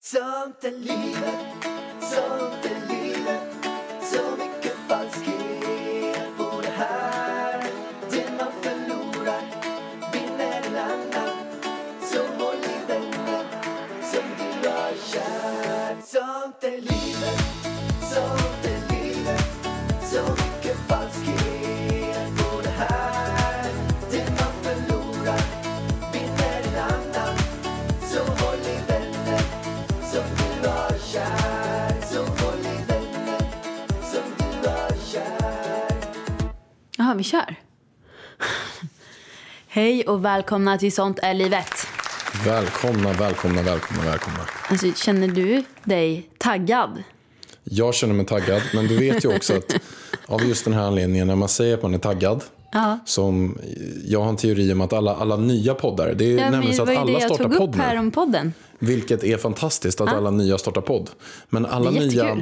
Sånt är livet, vi kör. Hej och välkomna till Sånt är livet. Välkomna, välkomna, välkomna, välkomna. Alltså, känner du dig taggad? Jag känner mig taggad, men du vet ju också att av just den här anledningen, när man säger att man är taggad, som jag har en teori om att alla, alla nya poddar, det är Ja, nämligen så det att var ju det alla jag startar tog upp podd här nu. om podden. Vilket är fantastiskt att alla nya startar podd. Men alla nya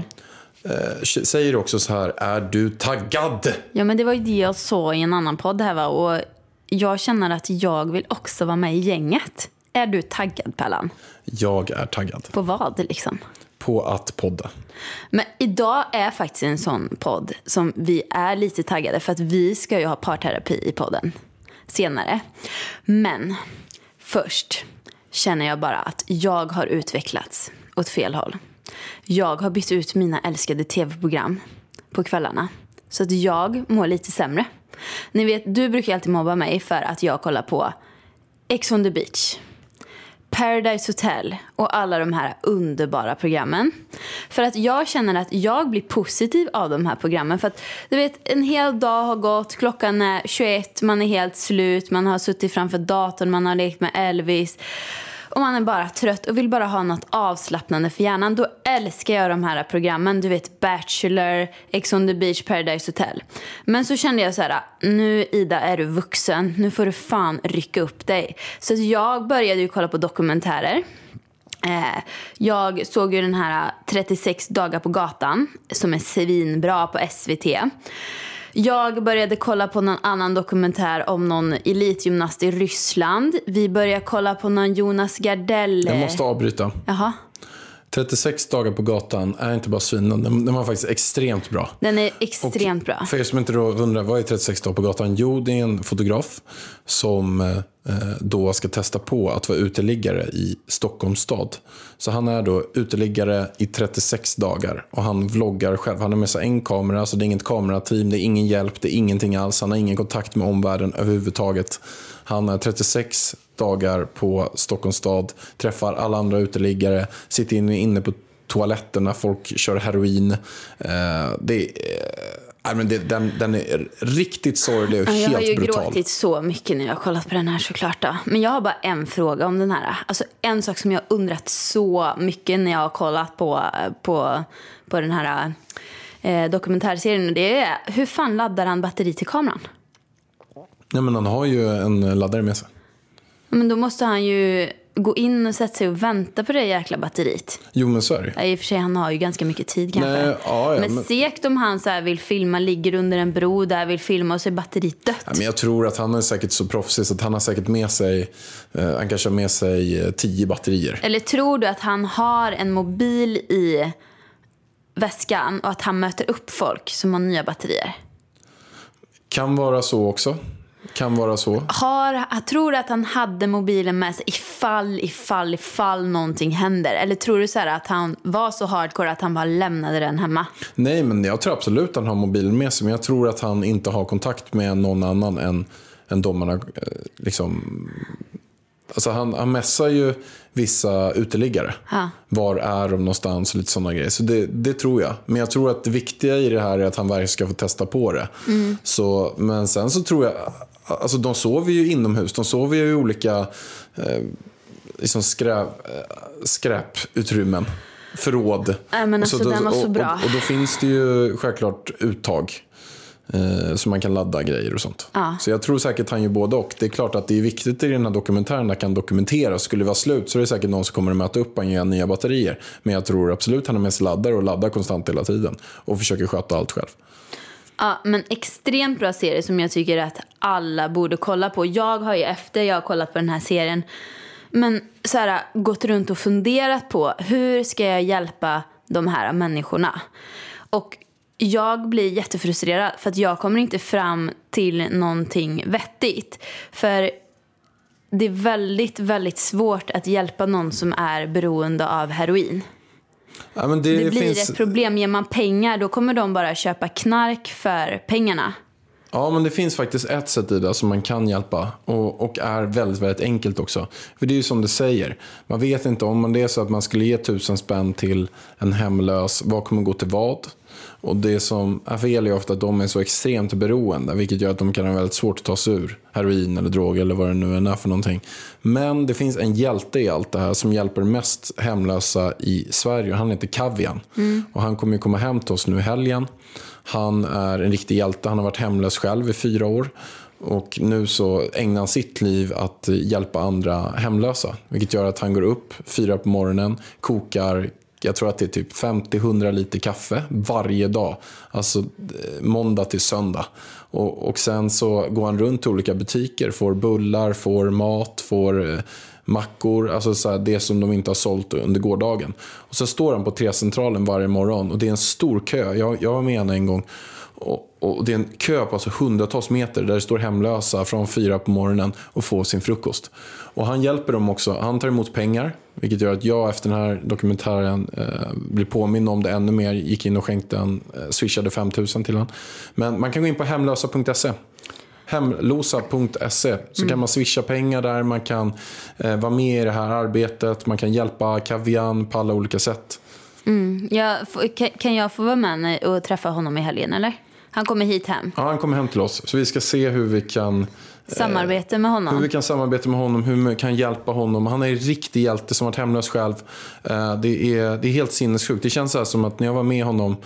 säger också så här, är du taggad? Ja, men det var ju det jag såg i en annan podd här va. Och jag känner att jag vill också vara med i gänget. Är du taggad Pellan? Jag är taggad På vad liksom? på att podda. Men idag är faktiskt en sån podd som vi är lite taggade för att vi ska ju ha parterapi i podden senare. Men först känner jag bara att jag har utvecklats åt fel håll. Jag har bytt ut mina älskade tv-program på kvällarna så att jag mår lite sämre. Ni vet, du brukar alltid mobba mig för att jag kollar på Ex on the beach. Paradise Hotel och alla de här underbara programmen. För att jag känner att jag blir positiv av de här programmen. För att du vet, en hel dag har gått, klockan är 21, man är helt slut, man har suttit framför datorn, man har lekt med Elvis. Och man är bara trött och vill bara ha något avslappnande för hjärnan. Då älskar jag de här programmen. Du vet Bachelor, Ex on the beach, Paradise Hotel. Men så kände jag så här, nu Ida är du vuxen. Nu får du fan rycka upp dig. Så jag började ju kolla på dokumentärer. Eh, jag såg ju den här eh, 36 dagar på gatan som är svinbra på SVT. Jag började kolla på någon annan dokumentär om någon elitgymnast i Ryssland. Vi började kolla på någon Jonas Gardell. Jag måste avbryta. Jaha, 36 dagar på gatan är inte bara svinen, den, den var faktiskt extremt bra. den är extremt bra. För er som inte då undrar, vad är 36 dagar på gatan? Jo, det är en fotograf som eh, då ska testa på att vara uteliggare i Stockholms stad. Så han är då uteliggare i 36 dagar och han vloggar själv. Han har med sig en kamera, så det är inget kamerateam, det är ingen hjälp, det är ingenting alls. Han har ingen kontakt med omvärlden överhuvudtaget. Han är 36 dagar på Stockholms stad, träffar alla andra uteliggare, sitter inne, på toaletten när folk kör heroin. Eh, det är, nej, men det, den, den är riktigt sorglig och Ja, Jag har ju helt brutal. gråtit så mycket när jag har kollat på den här såklart. Då. Men jag har bara en fråga om den här. Alltså en sak som jag har undrat så mycket när jag har kollat på, på, på den här eh, dokumentärserien. Det är hur fan laddar han batteri till kameran? Nej, men han har ju en laddare med sig. Men då måste han ju gå in och sätta sig och vänta på det jäkla batteriet. Jo, men så är det Ja, I och för sig, han har ju ganska mycket tid kanske. Nej, ja, ja, men, men- segt om han så vill filma, ligger under en bro där, vill filma och så är batteriet dött. Ja, men jag tror att han är säkert så proffsig så att han har säkert med sig, eh, han kanske har med sig eh, tio batterier. Eller tror du att han har en mobil i väskan och att han möter upp folk som har nya batterier? Kan vara så också. Kan vara så. Har, jag tror att han hade mobilen med sig ifall, ifall, ifall någonting händer? Eller tror du så här att han var så hardcore att han bara lämnade den hemma? Nej, men jag tror absolut att han har mobilen med sig. Men jag tror att han inte har kontakt med någon annan än, än har eh, liksom... Alltså han, han messar ju vissa uteliggare. Ja. Var är de någonstans och lite sådana grejer. Så det, det tror jag. Men jag tror att det viktiga i det här är att han verkligen ska få testa på det. Så, men sen så tror jag... Alltså de sover ju inomhus. De sover ju i olika eh, liksom skräp, eh, skräputrymmen. Förråd. Nej, men Och så alltså, då- den var så bra. Och, och då finns det ju självklart uttag. Eh, så man kan ladda grejer och sånt. Ja. Så jag tror säkert han gör både och. Det är klart att det är viktigt i den här dokumentären att kan dokumentera. Skulle det vara slut så är det säkert någon som kommer att möta upp och ge nya batterier. Men jag tror absolut han har med sig laddare och laddar konstant hela tiden. Och försöker sköta allt själv. Ja, men extremt bra serie som jag tycker att alla borde kolla på. Jag har ju efter jag har kollat på den här serien Men så här, gått runt och funderat på hur ska jag hjälpa de här människorna? Och jag blir jättefrustrerad för att jag kommer inte fram till någonting vettigt. För det är väldigt, väldigt svårt att hjälpa någon som är beroende av heroin. Ja, det, Det blir finns, ett problem. Ger man pengar då kommer de bara köpa knark för pengarna. Ja, men det finns faktiskt ett sätt i det som man kan hjälpa och, och är väldigt, väldigt enkelt också. För det är ju som du säger, man vet inte om det är så att man skulle ge tusen spänn till en hemlös, vad kommer gå till vad? Och det som är fel är ofta att de är så extremt beroende, vilket gör att de kan ha väldigt svårt att ta sig ur heroin eller droger eller vad det nu än är för någonting. Men det finns en hjälte i allt det här som hjälper mest hemlösa i Sverige. Han heter Kavian. Och han kommer ju komma hem till oss nu i helgen. Han är en riktig hjälte. Han har varit hemlös själv i fyra år. Och nu så ägnar han sitt liv att hjälpa andra hemlösa. Vilket gör att han går upp fyra på morgonen, kokar jag tror att det är typ 50-100 liter kaffe varje dag. Alltså eh, måndag till söndag. Och, och sen så går han runt till olika butiker, får bullar, får mat, får eh, mackor, alltså så här, det som de inte har sålt under gårdagen. Och så står han på T-centralen varje morgon och det är en stor kö. Jag, jag var med henne en gång. Och, och det är en kö på alltså hundratals meter där det står hemlösa från fyra på morgonen och får sin frukost. Och han hjälper dem också. Han tar emot pengar, vilket gör att jag efter den här dokumentären eh, blir påminn om det ännu mer. Gick in och skänkte en, eh, swishade 5000 till honom. Men man kan gå in på hemlösa.se. Hemlosa.se så kan man swisha pengar där, man kan eh, vara med i det här arbetet, man kan hjälpa Kavian på alla olika sätt. Jag, får- kan- kan jag få vara med och träffa honom i helgen eller? Han kommer hit hem. Ja, han kommer hem till oss, så vi ska se hur vi kan Samarbete med Hur honom. vi kan samarbeta med honom, hur vi kan hjälpa honom. Han är en riktig hjälte som varit hemlös själv. Eh, Det är, det är helt sinnessjukt. Det känns så som att när jag var med honom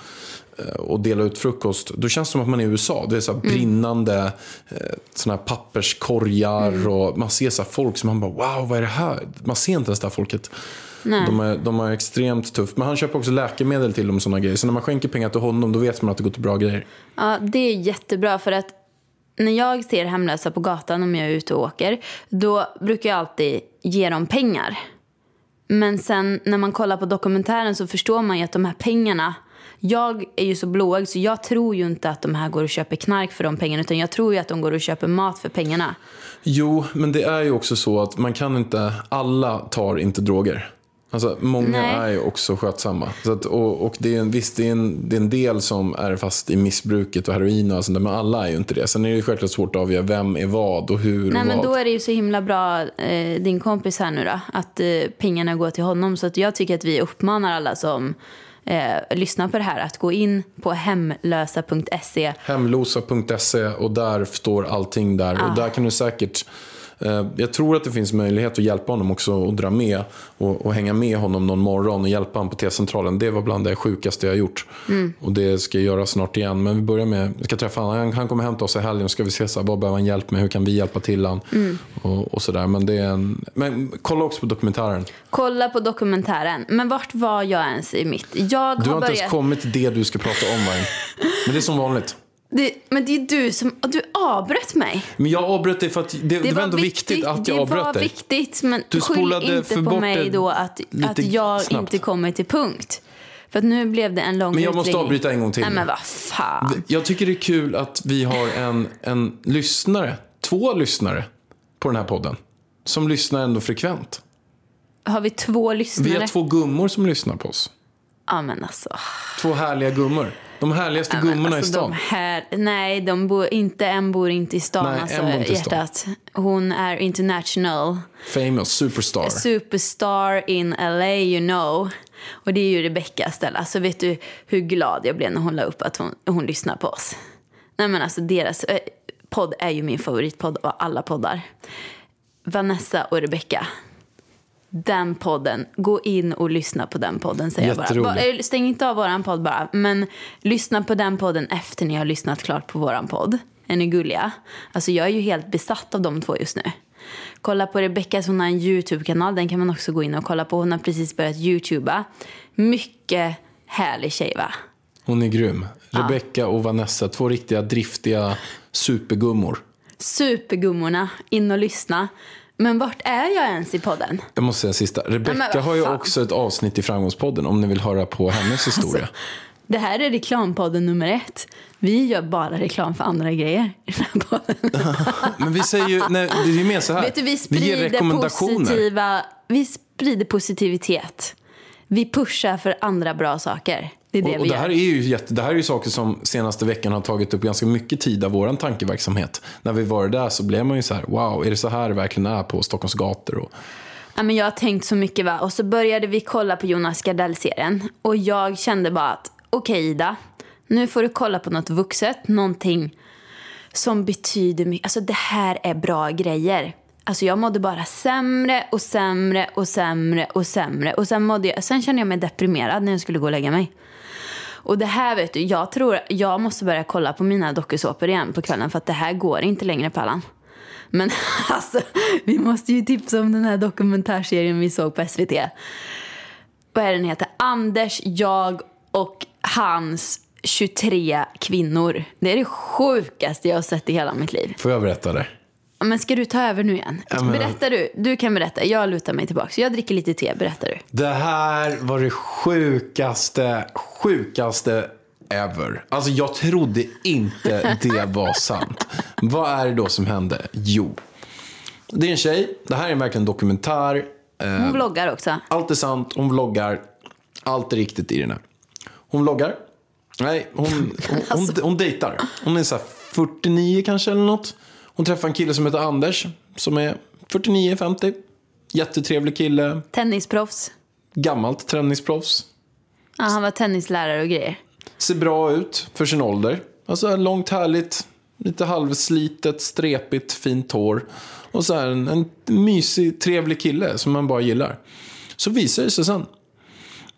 eh, och delade ut frukost, då känns det som att man är i USA. Det är så här brinnande eh, såna här papperskorgar och man ser så folk som man bara wow, vad är det här? Man ser inte ens det här folket. De är, de är extremt tufft. Men han köper också läkemedel till dem och sådana grejer. Så när man skänker pengar till honom, då vet man att det går till bra grejer. Ja, det är jättebra för att när jag ser hemlösa på gatan om jag är ute och åker, då brukar jag alltid ge dem pengar. Men sen när man kollar på dokumentären så förstår man ju att de här pengarna, jag är ju så blåögd så jag tror ju inte att de här går och köper knark för de pengarna utan jag tror ju att de går och köper mat för pengarna. Jo, men det är ju också så att man kan inte, alla tar inte droger. Alltså, många Nej. är ju också skötsamma. Så att, och och det är en, visst, det är, en, det är en del som är fast i missbruket och heroin och sånt där, men alla är ju inte det. Sen är det ju självklart svårt att avgöra vem är vad och hur Nej och men vad. då är det ju så himla bra, eh, din kompis här nu då, att eh, pengarna går till honom. Så att jag tycker att vi uppmanar alla som eh, lyssnar på det här att gå in på hemlösa.se. Hemlosa.se och där står allting där. Och där kan du säkert jag tror att det finns möjlighet att hjälpa honom också och dra med och, och hänga med honom någon morgon och hjälpa honom på T-centralen. Det var bland det sjukaste jag har gjort. Och det ska jag göra snart igen. Men vi börjar med, vi ska träffa honom. Han, kommer hem till oss i helgen ska vi se så här, vad behöver han hjälp med, hur kan vi hjälpa till honom och, och sådär. Men det är en, men kolla också på dokumentären. Kolla på dokumentären. Men vart var jag ens i mitt? Jag Du har har inte ens börjat... kommit till det du ska prata om. Men det är som vanligt. Det, men det är du som... Du avbröt mig. Men jag avbröt dig för att det, det, var ändå viktigt, att jag det avbröt var dig. viktigt, men Du skyll inte för på mig det då att, att jag snabbt. inte kommer till punkt. För att nu blev det en lång Men jag måste utläggning. avbryta en gång till. Nej men vad fan. Jag tycker det är kul att vi har en, en lyssnare, två lyssnare på den här podden. Som lyssnar ändå frekvent. Har vi två lyssnare? Vi har två gummor som lyssnar på oss. Ja men alltså. Två härliga gummor. De härligaste Ja, gummorna alltså, i stan. Här, nej, de bor inte, en bor inte i stan. Nej, alltså, en bor inte i stan. hjärtat. Hon är international. Famous, superstar. Superstar in LA, you know. Och det är ju Rebecca Stella. Alltså vet du hur glad jag blev när hon la upp att hon, hon lyssnar på oss? Nej men alltså deras eh, podd är ju min favoritpodd av alla poddar. Vanessa och Rebecca. Den podden, gå in och lyssna på den podden säger jag bara. Eh, Stäng inte av våran podd bara, men lyssna på den podden efter ni har lyssnat klart på våran podd. Är ni gulliga? Alltså jag är ju helt besatt av de två just nu. Kolla på Rebeckas, hon har en YouTube-kanal, den kan man också gå in och kolla på. Hon har precis börjat YouTuba. Mycket härlig tjej va? Hon är grym. Rebecca och Vanessa, två riktiga driftiga supergummor. Supergummorna, in och lyssna. Men vart är jag ens i podden? Jag måste säga sista. men Rebecca vad har ju också ett avsnitt i Framgångspodden om ni vill höra på hennes historia. Det här är reklampodden nummer ett. Vi gör bara reklam för andra grejer i den här podden. Men vi säger ju, nej, det är ju mer så här. Vet du, vi ger sprider, rekommendationer. positiva, vi sprider positivitet. Vi pushar för andra bra saker. Det är det Och, och det här är ju jätte, det här är ju saker som senaste veckan har tagit upp ganska mycket tid av våran tankeverksamhet. När vi var där så blev man ju så här, wow, är det så här det verkligen är på Stockholms gator? Och, Ja, men jag har tänkt så mycket va. Och så började vi kolla på Jonas Gardell-serien. Och jag kände bara att okej Ida, nu får du kolla på något vuxet. Någonting som betyder mycket. Alltså det här är bra grejer. Alltså jag mådde bara sämre och sämre och sämre och sämre. Och sen, mådde jag, sen kände jag mig deprimerad när jag skulle gå och lägga mig. Och det här vet du, jag tror jag måste börja kolla på mina dokusåpor igen på kvällen för att det här går inte längre Pallan. Men alltså, vi måste ju tipsa om den här dokumentärserien vi såg på SVT. Vad är den heter? Anders, jag och hans 23 kvinnor. Det är det sjukaste jag har sett i hela mitt liv. får jag berätta det? Men ska du ta över nu igen? Ja, men- Berätta du. Du kan berätta. Jag lutar mig tillbaka. Jag dricker lite te. Berättar du. Det här var det sjukaste, sjukaste ever. Alltså jag trodde inte det var sant. Vad är det då som hände? Jo, det är en tjej. Det här är verkligen en dokumentär. Eh, Hon vloggar också. Allt är sant, hon vloggar. Allt är riktigt i den här. Hon vloggar. Nej, hon, hon, hon, Alltså. hon dejtar. Hon är så här 49 kanske eller något. Hon träffar en kille som heter Anders. Som är 49-50. Jättetrevlig kille. Tennisproffs. Gammalt träningsproffs. Ja, han var tennislärare och grejer. Ser bra ut för sin ålder. Alltså långt härligt. Lite halvslitet, strepigt, fint hår. Och så här en, en mysig, trevlig kille som man bara gillar. Så visar det sig sen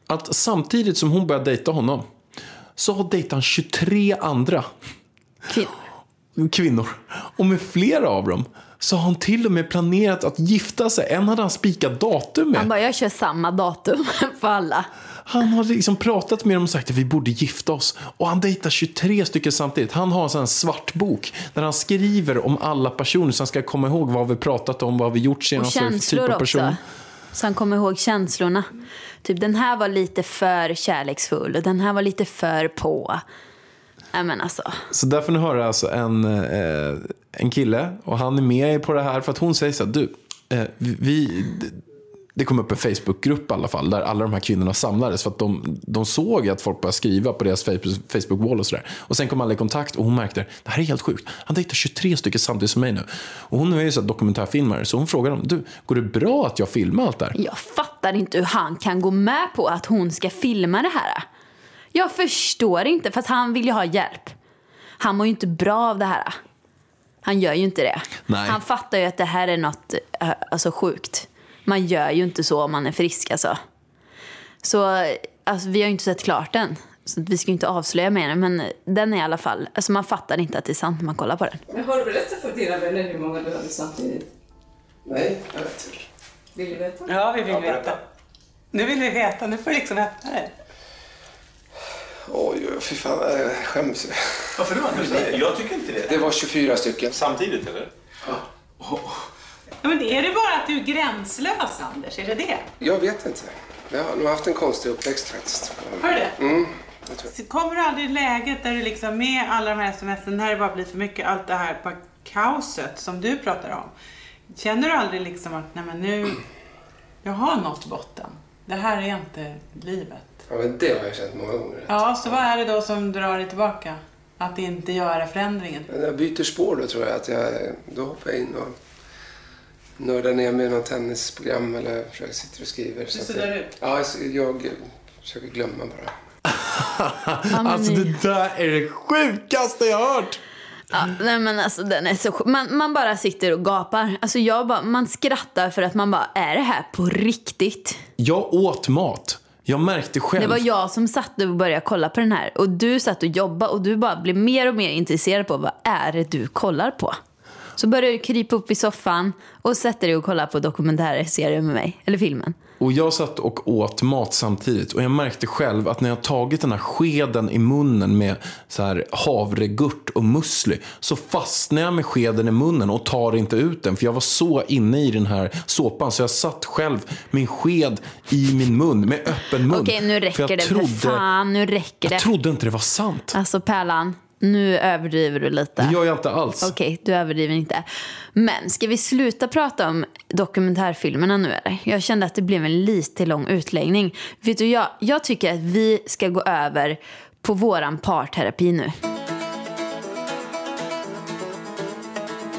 att samtidigt som hon börjar dejta honom så har dejtat han 23 andra Kvin- kvinnor. Och med flera av dem så har han till och med planerat att gifta sig. En hade han spikat datum med. Han bara, jag kör samma datum på alla. Han har liksom pratat med dem och sagt att vi borde gifta oss. Och han dejtar 23 stycken samtidigt. Han har en sån svart bok där han skriver om alla personer så han ska komma ihåg vad vi pratat om, vad vi gjort Och senast. för typ känslor av person. också. Så han kommer ihåg känslorna. Typ den här var lite för kärleksfull och den här var lite för på. Nej men alltså. Så där får ni höra alltså en, eh, en kille och han är med på det här för att hon säger så här, du, eh, vi, det kom upp en Facebookgrupp i alla fall där alla de här kvinnorna samlades för att de, de såg att folk började skriva på deras Facebook- Facebook-wall och sådär. Och sen kom alla i kontakt och hon märkte, det här är helt sjukt. Han dejtar 23 stycken samtidigt som mig nu. Och hon är ju så dokumentärfilmare så hon frågar dem, du, går det bra att jag filmar allt det här? Jag fattar inte hur han kan gå med på att hon ska filma det här. Jag förstår inte, fast han vill ju ha hjälp. Han mår ju inte bra av det här. Han gör ju inte det. Nej. Han fattar ju att det här är något eh, alltså, sjukt. Man gör ju inte så om man är frisk alltså. Så alltså, vi har ju inte sett klart den. Så vi ska ju inte avslöja mer. Men den är i alla fall, alltså man fattar inte att det är sant när man kollar på den. Men har du berättat för dina vänner hur många du hade samtidigt? Nej, jag vet inte. Vill du veta? Ja, vi vill veta. Nu vill vi veta. Nu får du liksom öppna det. Oj, fy fan, jag skäms. Varför då? Jag tycker inte det. Det var 24 stycken. Samtidigt eller? Ja, men är det bara att du är gränslös, Anders? Är det det? Jag vet inte. Jag har nog haft en konstig uppväxt faktiskt. Har du det? Mm. Så Kommer du aldrig i läget där du liksom med alla de här smsen, när det bara blir för mycket, allt det här bara kaoset som du pratar om. Känner du aldrig liksom att, nej men nu, jag har nått botten. Det här är inte livet. Ja, men det har jag känt många gånger. Ja, så vad är det då som drar dig tillbaka? Att inte göra förändringen? När jag byter spår då tror jag att jag, då hoppar jag in och nördar ner mig i något tennisprogram eller försöker sitta och skriver. Så att suddar jag, ut? Ja, jag, jag försöker glömma bara. Alltså det där är det sjukaste jag har hört! Ja, nej men alltså den är så man, man bara sitter och gapar. Alltså jag bara, man skrattar för att man bara, är det här på riktigt? Jag åt mat. Jag märkte själv. Det var jag som satt och började kolla på den här. Och du satt och jobbade och du bara blev mer och mer intresserad på vad är det du kollar på. Så började du krypa upp i soffan och sätter dig och kollar på dokumentärserier med mig. Eller filmen. Och jag satt och åt mat samtidigt och jag märkte själv att när jag tagit den här skeden i munnen med så här havregurt och musli så fastnar jag med skeden i munnen och tar inte ut den för jag var så inne i den här såpan så jag satt själv en sked i min mun med öppen mun. Okej, nu För räcker jag det för fan. Nu räcker det. Jag trodde inte det var sant. Alltså Pärlan, nu överdriver du lite. Det gör jag inte alls. Okej, du överdriver inte. Men ska vi sluta prata om dokumentärfilmerna nu eller? Jag kände att det blev en lite lång utläggning. Vet du, jag, jag tycker att vi ska gå över på våran parterapi nu.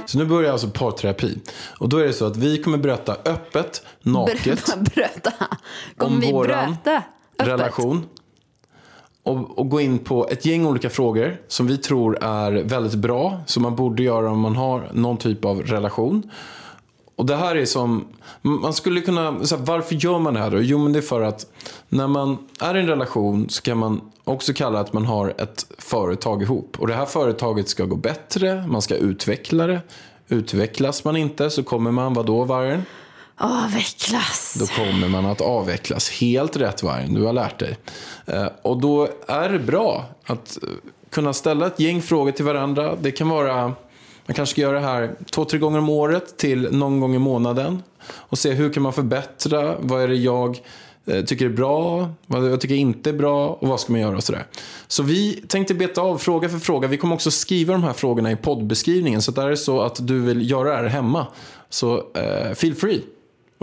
Så nu börjar alltså parterapi. Och då är det så att vi kommer berätta öppet, naket, Bröta. Kommer Om vi våran bröta? Öppet? relation. Och, och gå in på ett gäng olika frågor som vi tror är väldigt bra. Som man borde göra om man har någon typ av relation. Och det här är som, man skulle kunna, så här, varför gör man det här då? Jo men det är för att när man är i en relation så kan man också kalla att man har ett företag ihop. Och det här företaget ska gå bättre, man ska utveckla det. Utvecklas man inte så kommer man, vadå vargen? Avvecklas. Då kommer man att avvecklas. Helt rätt vargen, du har lärt dig. Eh, och då är det bra att eh, kunna ställa ett gäng frågor till varandra. Det kan vara, man kanske ska göra det här två, tre gånger om året till någon gång i månaden. Och se hur kan man förbättra, vad är det jag eh, tycker är bra, vad jag tycker inte är bra och vad ska man göra och sådär. Så vi tänkte beta av fråga för fråga. Vi kommer också skriva de här frågorna i poddbeskrivningen. Så där är det så att du vill göra det här hemma, så eh, feel free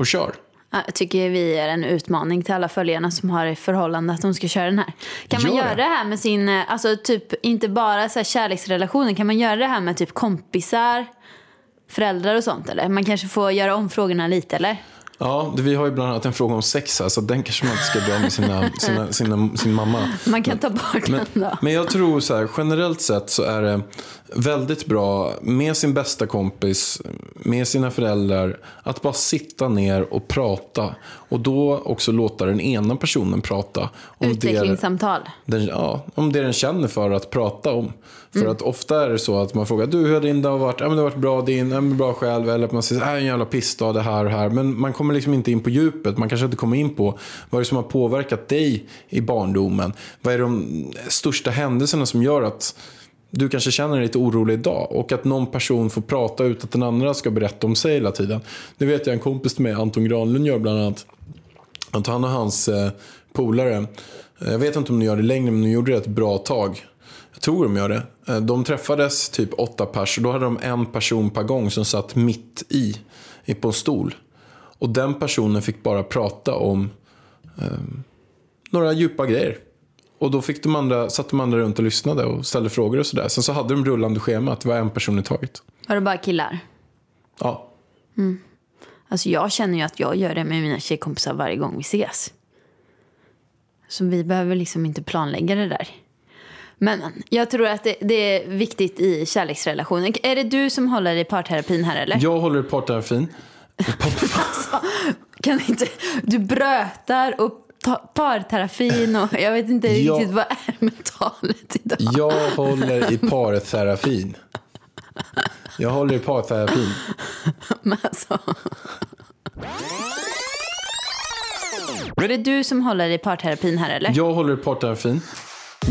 och kör. Ja, Jag tycker vi är en utmaning till alla följarna som har i förhållande att de ska köra den här. Kan man Gör göra det. här med sin, eh, alltså typ inte bara så här kärleksrelationer, kan man göra det här med typ kompisar, föräldrar och sånt eller? Man kanske får göra om frågorna lite eller? Ja, vi har ju bland annat en fråga om sex här, så den kanske man inte ska dra med sina, sina, sina, sin mamma. Man kan ta bort Men, den då. men jag tror så här, generellt sett så är det väldigt bra med sin bästa kompis, med sina föräldrar, att bara sitta ner och prata. Och då också låta den ena personen prata. Om det, Utvecklingssamtal. den, ja, om det den känner för att prata om. För Mm. att ofta är det så att man frågar, du hur har din dag varit? Ja men det har varit bra din, ja men bra själv. Eller att man säger, äh, en jävla pissdag det här och här. Men man kommer liksom inte in på djupet. Man kanske inte kommer in på vad är det som har påverkat dig i barndomen. Vad är de största händelserna som gör att du kanske känner dig lite orolig idag. Och att någon person får prata ut att den andra ska berätta om sig hela tiden. Det vet jag en kompis till mig, Anton Granlund, gör bland annat. Att han och hans eh, polare, eh, jag vet inte om de gör det längre men de gjorde det ett bra tag. Jag tror de gör det. Eh, de träffades typ åtta pers och då hade de en person per gång som satt mitt i, i på en stol. Och den personen fick bara prata om eh, några djupa grejer. Och då fick de andra, satt de andra runt och lyssnade och ställde frågor och sådär. Sen så hade de rullande schema att det var en person i taget. Var det bara killar? Ja, Alltså jag känner ju att jag gör det med mina tjejkompisar varje gång vi ses. Så vi behöver liksom inte planlägga det där. Men jag tror att det, det är viktigt i kärleksrelationer. Är det du som håller i parterapin här eller? jag håller i partnerafin. Kan inte, du brötar och parterapin och jag vet inte Ja. riktigt vad är med talet idag. Jag håller i parterapin. Jag håller i parterapin. Men alltså. Är det du som håller i parterapin här eller? Jag håller i parterapin.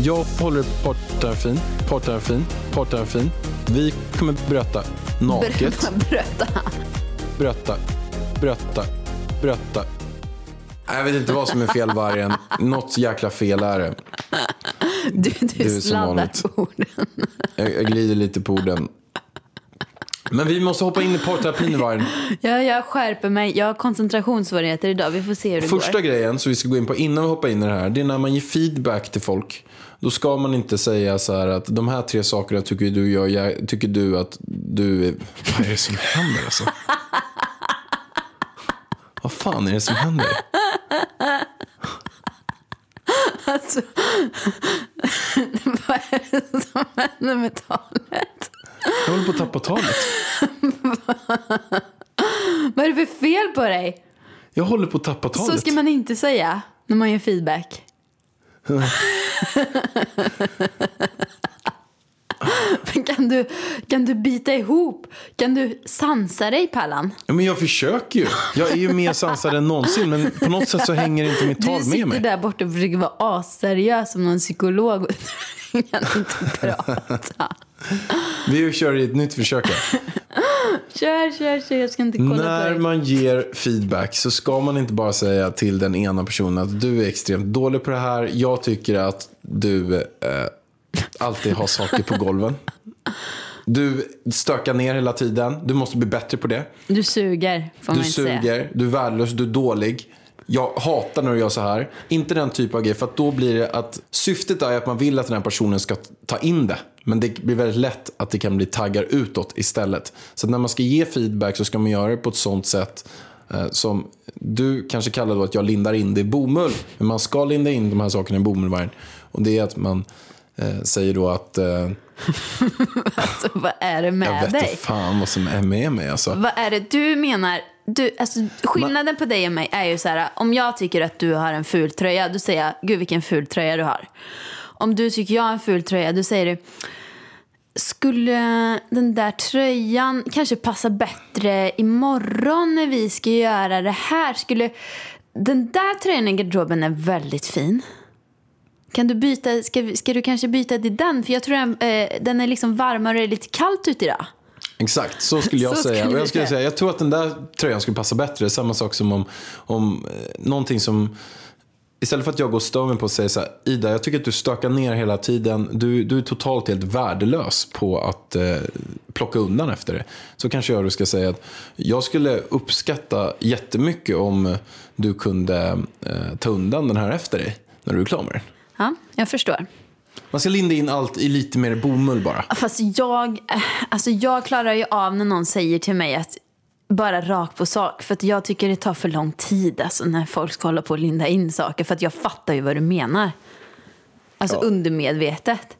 Jag håller i parterapin. Parterapin. Parterapin. Vi kommer berätta naket. Bröta. Berätta. Berätta. Berätta. Nej, Jag vet inte vad som är fel vargen. Något jäkla fel är det. Du, du som sladdar på orden. Jag, jag glider lite på orden. Men vi måste hoppa in i parterapin vargen. Ja, jag skärper mig. Jag har koncentrationssvårigheter idag. Vi får se hur det Första går. grejen som vi ska gå in på innan vi hoppar in i det här. Det är när man ger feedback till folk. Då ska man inte säga så här att de här tre sakerna tycker du, gör, jag, tycker du att du är... Vad är det som händer alltså? Vad fan är det som händer? Alltså, vad är det som händer med talet? Jag håller på att tappa talet. Vad är det för fel på dig? Jag håller på att tappa talet. Så ska man inte säga när man ger feedback. Kan du, kan du bita ihop? Kan du sansa dig, Pallan? Ja, men jag försöker ju. Jag är ju mer sansad än någonsin, men på något sätt så hänger inte mitt Du tal med sitter mig. där borta och försöker vara asseriös som någon psykolog. kan inte prata. Vi kör ett nytt försök. här. Kör, kör, kör. Jag ska inte kolla på När dig. man ger feedback så ska man inte bara säga till den ena personen att du är extremt dålig på det här. Jag tycker att du eh, alltid har saker på golven. Du stökar ner hela tiden. Du måste bli bättre på det. Du suger, får man Du säga. suger, du är värdelös, du är dålig. Jag hatar när du gör så här. Inte den typen av grej. För att då blir det att syftet är att man vill att den här personen ska ta in det. Men det blir väldigt lätt att det kan bli taggar utåt istället. Så när man ska ge feedback så ska man göra det på ett sånt sätt eh, som du kanske kallar då att jag lindar in det i bomull. Men man ska linda in de här sakerna i bomullvärn. Och det är att man säger då att eh, Alltså, vad är det jag med vet dig? inte fan vad som är med mig. Alltså. Vad är det du menar? Du, alltså, skillnaden på dig och mig är ju så här, om jag tycker att du har en ful tröja, då säger jag, gud vilken ful tröja du har. Om du tycker jag har en ful tröja, då säger du, skulle den där tröjan kanske passa bättre imorgon när vi ska göra det här? Skulle, den där tröjan i garderoben är väldigt fin. Kan du byta, ska, ska du kanske byta till den? För jag tror den, eh, den är liksom varmare och lite kallt ute idag. Exakt, så skulle jag Så säga. skulle Och jag, skulle säga. jag tror att den där tröjan skulle passa bättre. Samma sak som om, om eh, någonting som... Istället för att jag går och stör mig på att säga så här, Ida, jag tycker att du stökar ner hela tiden. Du, du är totalt helt värdelös på att eh, plocka undan efter det. Så kanske jag då ska säga att jag skulle uppskatta jättemycket om du kunde eh, ta undan den här efter dig när du är klar med den. Ja, jag förstår. Man ska linda in allt i lite mer bomull bara. Fast jag, eh, alltså jag klarar ju av när någon säger till mig att bara rakt på sak. För att jag tycker det tar för lång tid alltså, när folk ska hålla på och linda in saker. För att jag fattar ju vad du menar. Alltså Ja. undermedvetet.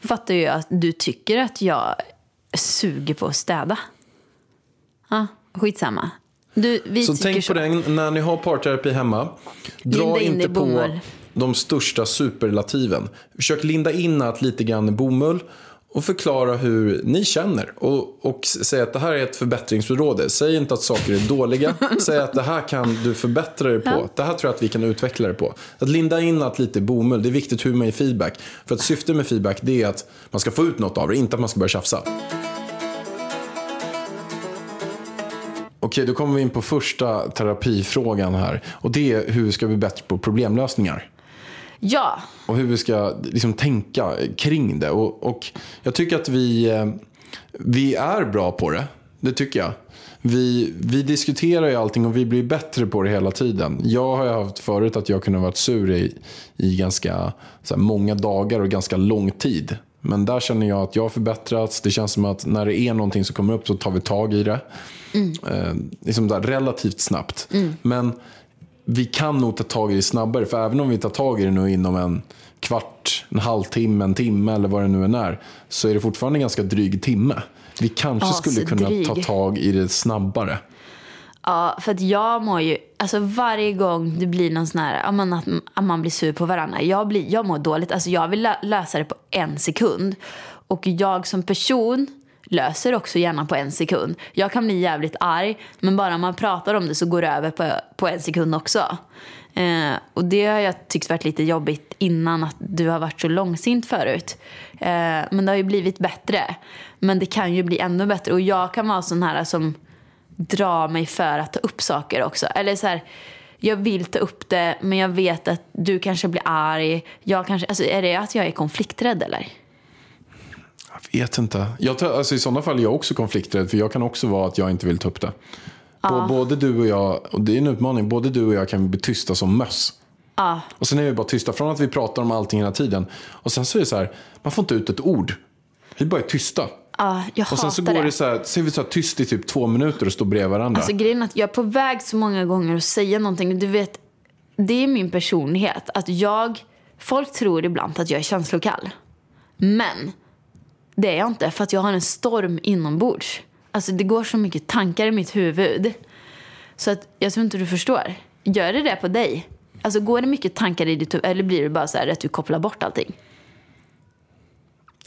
Fattar ju att du tycker att jag suger på att städa. Ja, skitsamma. Du, Så tänk så. på det när ni har parterapi hemma. Dra in inte på bomull. De största superlativen. Försök linda in allt lite grann i bomull och förklara hur ni känner. Och, och säg att det här är ett förbättringsområde. Säg inte att saker är dåliga. Säg att det här kan du förbättra dig på. Det här tror jag att vi kan utveckla det på. Att linda in allt lite bomull, det är viktigt hur man ger feedback. För att syftet med feedback det är att man ska få ut något av det, inte att man ska börja tjafsa. Okej, då kommer vi in på första terapifrågan här. Och det är hur vi ska bli bättre på problemlösningar. Ja, Och hur vi ska liksom tänka kring det. Och, och jag tycker att vi, eh, vi är bra på det. Det tycker jag. Vi, vi diskuterar ju allting och vi blir bättre på det hela tiden. Jag har ju haft förut att jag kunde ha varit sur i, i ganska här, många dagar och ganska lång tid. Men där känner jag att jag har förbättrats. Det känns som att när det är någonting som kommer upp så tar vi tag i det. Eh, liksom där, relativt snabbt. Men vi kan nog ta tag i det snabbare. För även om vi tar tag i det nu inom en kvart, en halvtimme, en timme eller vad det nu än är. Så är det fortfarande en ganska dryg timme. Vi kanske skulle kunna Asdryg. ta tag i det snabbare. Ja, för att jag mår ju, alltså varje gång det blir någon sån här, att, att man blir sur på varandra, jag, blir, jag mår dåligt. Alltså jag vill lö- lösa det på en sekund. Och jag som person löser också gärna på en sekund. Jag kan bli jävligt arg, men bara man pratar om det så går det över på, på en sekund också. Eh, och det har jag tyckt varit lite jobbigt innan att du har varit så långsint förut. Eh, men det har ju blivit bättre. Men det kan ju bli ännu bättre. Och jag kan vara sån här som drar mig för att ta upp saker också. Eller så här, jag vill ta upp det men jag vet att du kanske blir arg. Jag kanske, alltså, är det att jag är konflikträdd eller? Vet inte. Jag tar, alltså I sådana fall är jag också konflikträdd. För jag kan också vara att jag inte vill ta upp det. Bå- Både du och jag, och det är en utmaning, både du och jag kan bli tysta som möss. Ja, Och sen är vi bara tysta från att vi pratar om allting hela tiden. Och sen så är det så här, man får inte ut ett ord. Vi bara är tysta. ja jag Och sen så går det. det så här, så är vi så här tyst i typ två minuter och står bredvid varandra. Alltså grejen är att jag är på väg så många gånger att säga någonting. Du vet, det är min personlighet. Att jag, folk tror ibland att jag är känslokall. Men det är jag inte för att jag har en storm inombords. Alltså det går så mycket tankar i mitt huvud. Så att jag tror inte du förstår. Gör det det på dig? Alltså går det mycket tankar i ditt huvud eller blir det bara så här att du kopplar bort allting?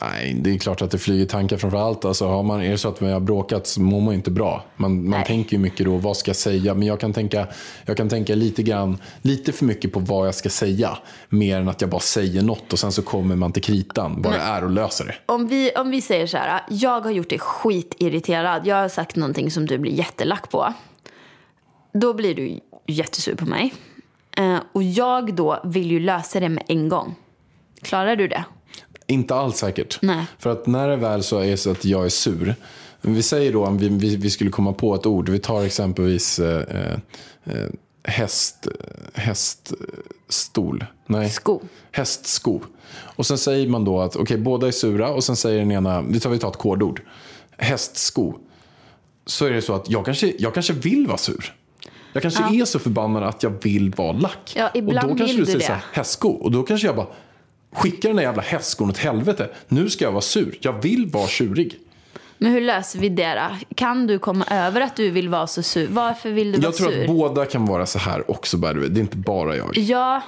Nej, det är klart att det flyger tankar framför allt. Alltså, har man, är det så att man har bråkat så mår man inte bra. Man, man tänker ju mycket då, vad ska jag säga? Men jag kan tänka, jag kan tänka lite, grann, lite för mycket på vad jag ska säga. Mer än att jag bara säger något och sen så kommer man till kritan. Vad det är och löser det. Om vi, om vi säger så här, jag har gjort dig skitirriterad. Jag har sagt någonting som du blir jättelack på. Då blir du jättesur på mig. Eh, och jag då vill ju lösa det med en gång. Klarar du det? Inte alls säkert. Nej. För att när det väl så är så att jag är sur. Vi säger då om vi, vi, vi skulle komma på ett ord. Vi tar exempelvis eh, eh, häst, häststol. Nej. Sko. Hästsko. Och sen säger man då att okej, båda är sura och sen säger den ena, vi tar, vi tar ett kodord. Hästsko. Så är det så att jag kanske, jag kanske vill vara sur. Jag kanske är så förbannad att jag vill vara lack. Ja, ibland och då kanske vill du du säger så här, det. hästsko. Och då kanske jag bara skickar den där jävla hästskon åt helvete. Nu ska jag vara sur. Jag vill vara tjurig. Men hur löser vi det då? Kan du komma över att du vill vara så sur? Varför vill du vara Jag tror sur? att båda kan vara så här också by. Det är inte bara jag. Ja,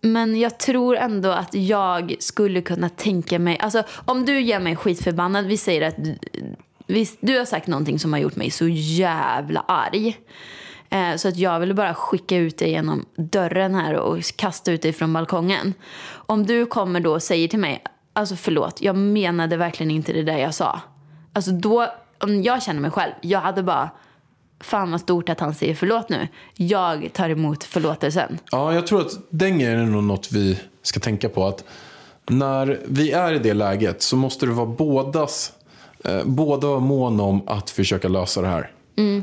men jag tror ändå att jag skulle kunna tänka mig... Alltså, om du gör mig skitförbannad, vi säger att du, vi, du har sagt någonting som har gjort mig så jävla arg. Eh, så att jag ville bara skicka ut dig genom dörren här och kasta ut dig från balkongen. Om du kommer då och säger till mig, alltså förlåt, jag menade verkligen inte det där jag sa. Alltså då, om jag känner mig själv, jag hade bara, fan vad stort att han säger förlåt nu. Jag tar emot förlåtelsen. Ja, jag tror att den grejen är nog något vi ska tänka på. Att när vi är i det läget så måste det vara bådas, eh, båda vara mån om att försöka lösa det här.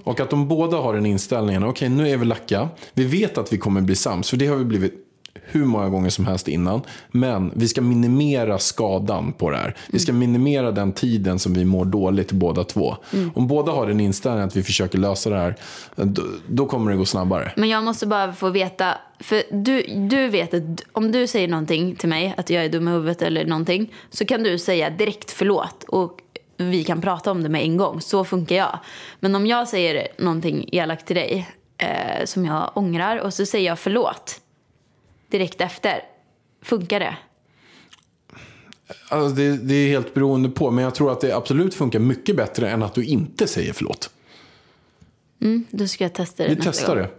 Och att de båda har den inställningen, okej nu är vi lacka, vi vet att vi kommer bli sams, för det har vi blivit hur många gånger som helst innan. Men vi ska minimera skadan på det här. Vi ska minimera den tiden som vi mår dåligt båda två. Om båda har den inställningen att vi försöker lösa det här, då, då kommer det gå snabbare. Men jag måste bara få veta, för du, du vet att om du säger någonting till mig, att jag är dum i huvudet eller någonting, så kan du säga direkt förlåt och vi kan prata om det med en gång. Så funkar jag. Men om jag säger någonting elakt till dig eh, som jag ångrar och så säger jag förlåt direkt efter, funkar det? Alltså det, det är helt beroende på, men jag tror att det absolut funkar mycket bättre än att du inte säger förlåt. Då ska jag testa det Vi nästa testar gång. det.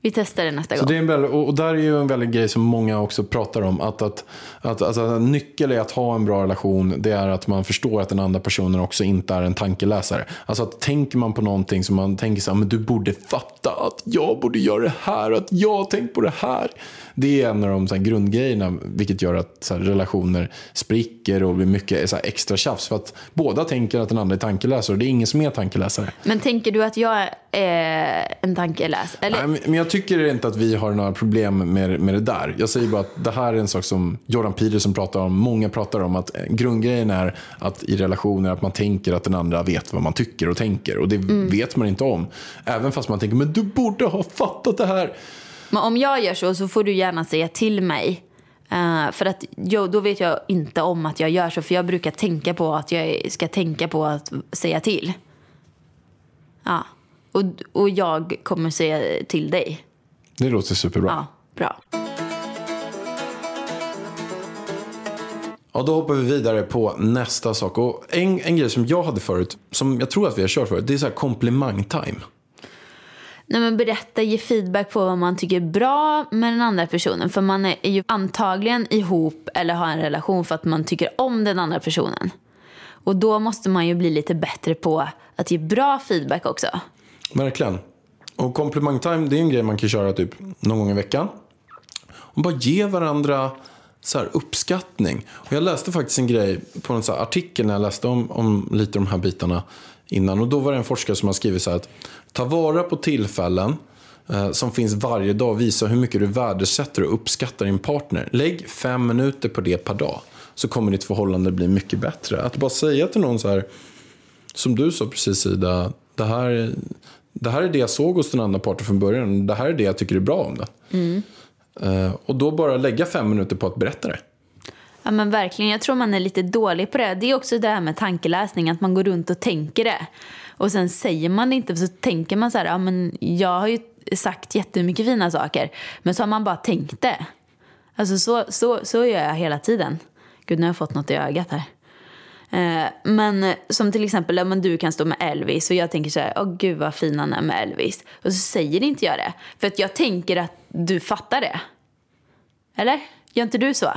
Vi testar det nästa Så gång. det är en väldigt, och där är ju en väldigt grej som många också pratar om. Att, att, att, alltså, en nyckel i att ha en bra relation det är att man förstår att den andra personen också inte är en tankeläsare. Alltså att tänker man på någonting som man tänker så här, men du borde fatta att jag borde göra det här och att jag har tänkt på det här. Det är en av de så här, grundgrejerna vilket gör att här, relationer spricker och blir mycket så här, extra tjafs. För att båda tänker att den andra är tankeläsare och det är ingen som är tankeläsare. Men tänker du att jag är en tankeläs? Eller? Nej, men- men jag tycker inte att vi har några problem med, med det där. Jag säger bara att det här är en sak som Jordan Peterson pratar om. Många pratar om att eh, grundgrejen är att i relationer att man tänker att den andra vet vad man tycker och tänker. Och det vet man inte om. Även fast man tänker, men du borde ha fattat det här. Men om jag gör så så får du gärna säga till mig. Eh, för att jo, då vet jag inte om att jag gör så. För jag brukar tänka på att jag ska tänka på att säga till. Ja. Och, och jag kommer säga till dig. Det låter superbra. Ja, bra. Ja, då hoppar vi vidare på nästa sak. Och en, en grej som jag hade förut, som jag tror att vi har kört förut, det är så här komplimang-time. Nej, men berätta, ge feedback på vad man tycker är bra med den andra personen. För man är ju antagligen ihop eller har en relation för att man tycker om den andra personen. Och då måste man ju bli lite bättre på att ge bra feedback också. Verkligen. Och komplimang-time, det är en grej man kan köra typ någon gång i veckan. Och bara ge varandra så här uppskattning. Och jag läste faktiskt en grej på en så här artikel när jag läste om, om lite av de här bitarna innan. Och då var det en forskare som har skrivit så här att ta vara på tillfällen eh, som finns varje dag. Visa hur mycket du värdesätter och uppskattar din partner. Lägg fem minuter på det per dag. Så kommer ditt förhållande bli mycket bättre. Att bara säga till någon så här som du sa precis Ida, det här, det här är det jag såg hos den andra parten från början. Det här är det jag tycker är bra om det. Eh, och då bara lägga fem minuter på att berätta det. Ja men verkligen, jag tror man är lite dålig på det. Det är också det här med tankeläsning, att man går runt och tänker det. Och sen säger man det inte, för så tänker man så här, ja men jag har ju sagt jättemycket fina saker. Men så har man bara tänkt det. Alltså så, så, så gör jag hela tiden. Gud, nu har jag fått något i ögat här. Eh, men som till exempel, ja, men du kan stå med Elvis och jag tänker så här, åh gud vad fin han är med Elvis. Och så säger inte jag det. För att jag tänker att du fattar det. Eller? Gör inte du så?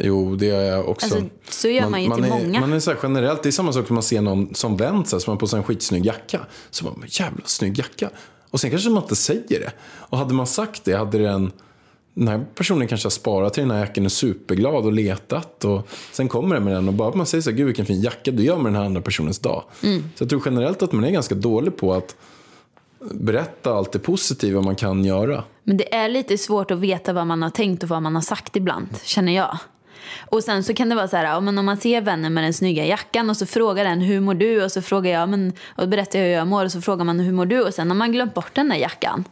Jo, det gör jag också. Alltså, så gör man ju till är, många. Man är så här, generellt, det är samma sak som man ser någon som vänt sig, som har på sig en skitsnygg jacka. Så man, jävla snygg jacka. Och sen kanske man inte säger det. Och hade man sagt det, hade den, den här personen kanske har sparat till den här jackan och är superglad och letat. Och sen kommer den med den och bara man säger så här, gud vilken fin jacka du gör med den här andra personens dag. Mm. Så jag tror generellt att man är ganska dålig på att berätta allt det positiva man kan göra. Men det är lite svårt att veta vad man har tänkt och vad man har sagt ibland, känner jag. Och sen så kan det vara så här, om man ser vännen med den snygga jackan och så frågar den hur mår du och så frågar jag, men, och berättar jag hur jag mår och så frågar man hur mår du och sen har man glömt bort den där jackan.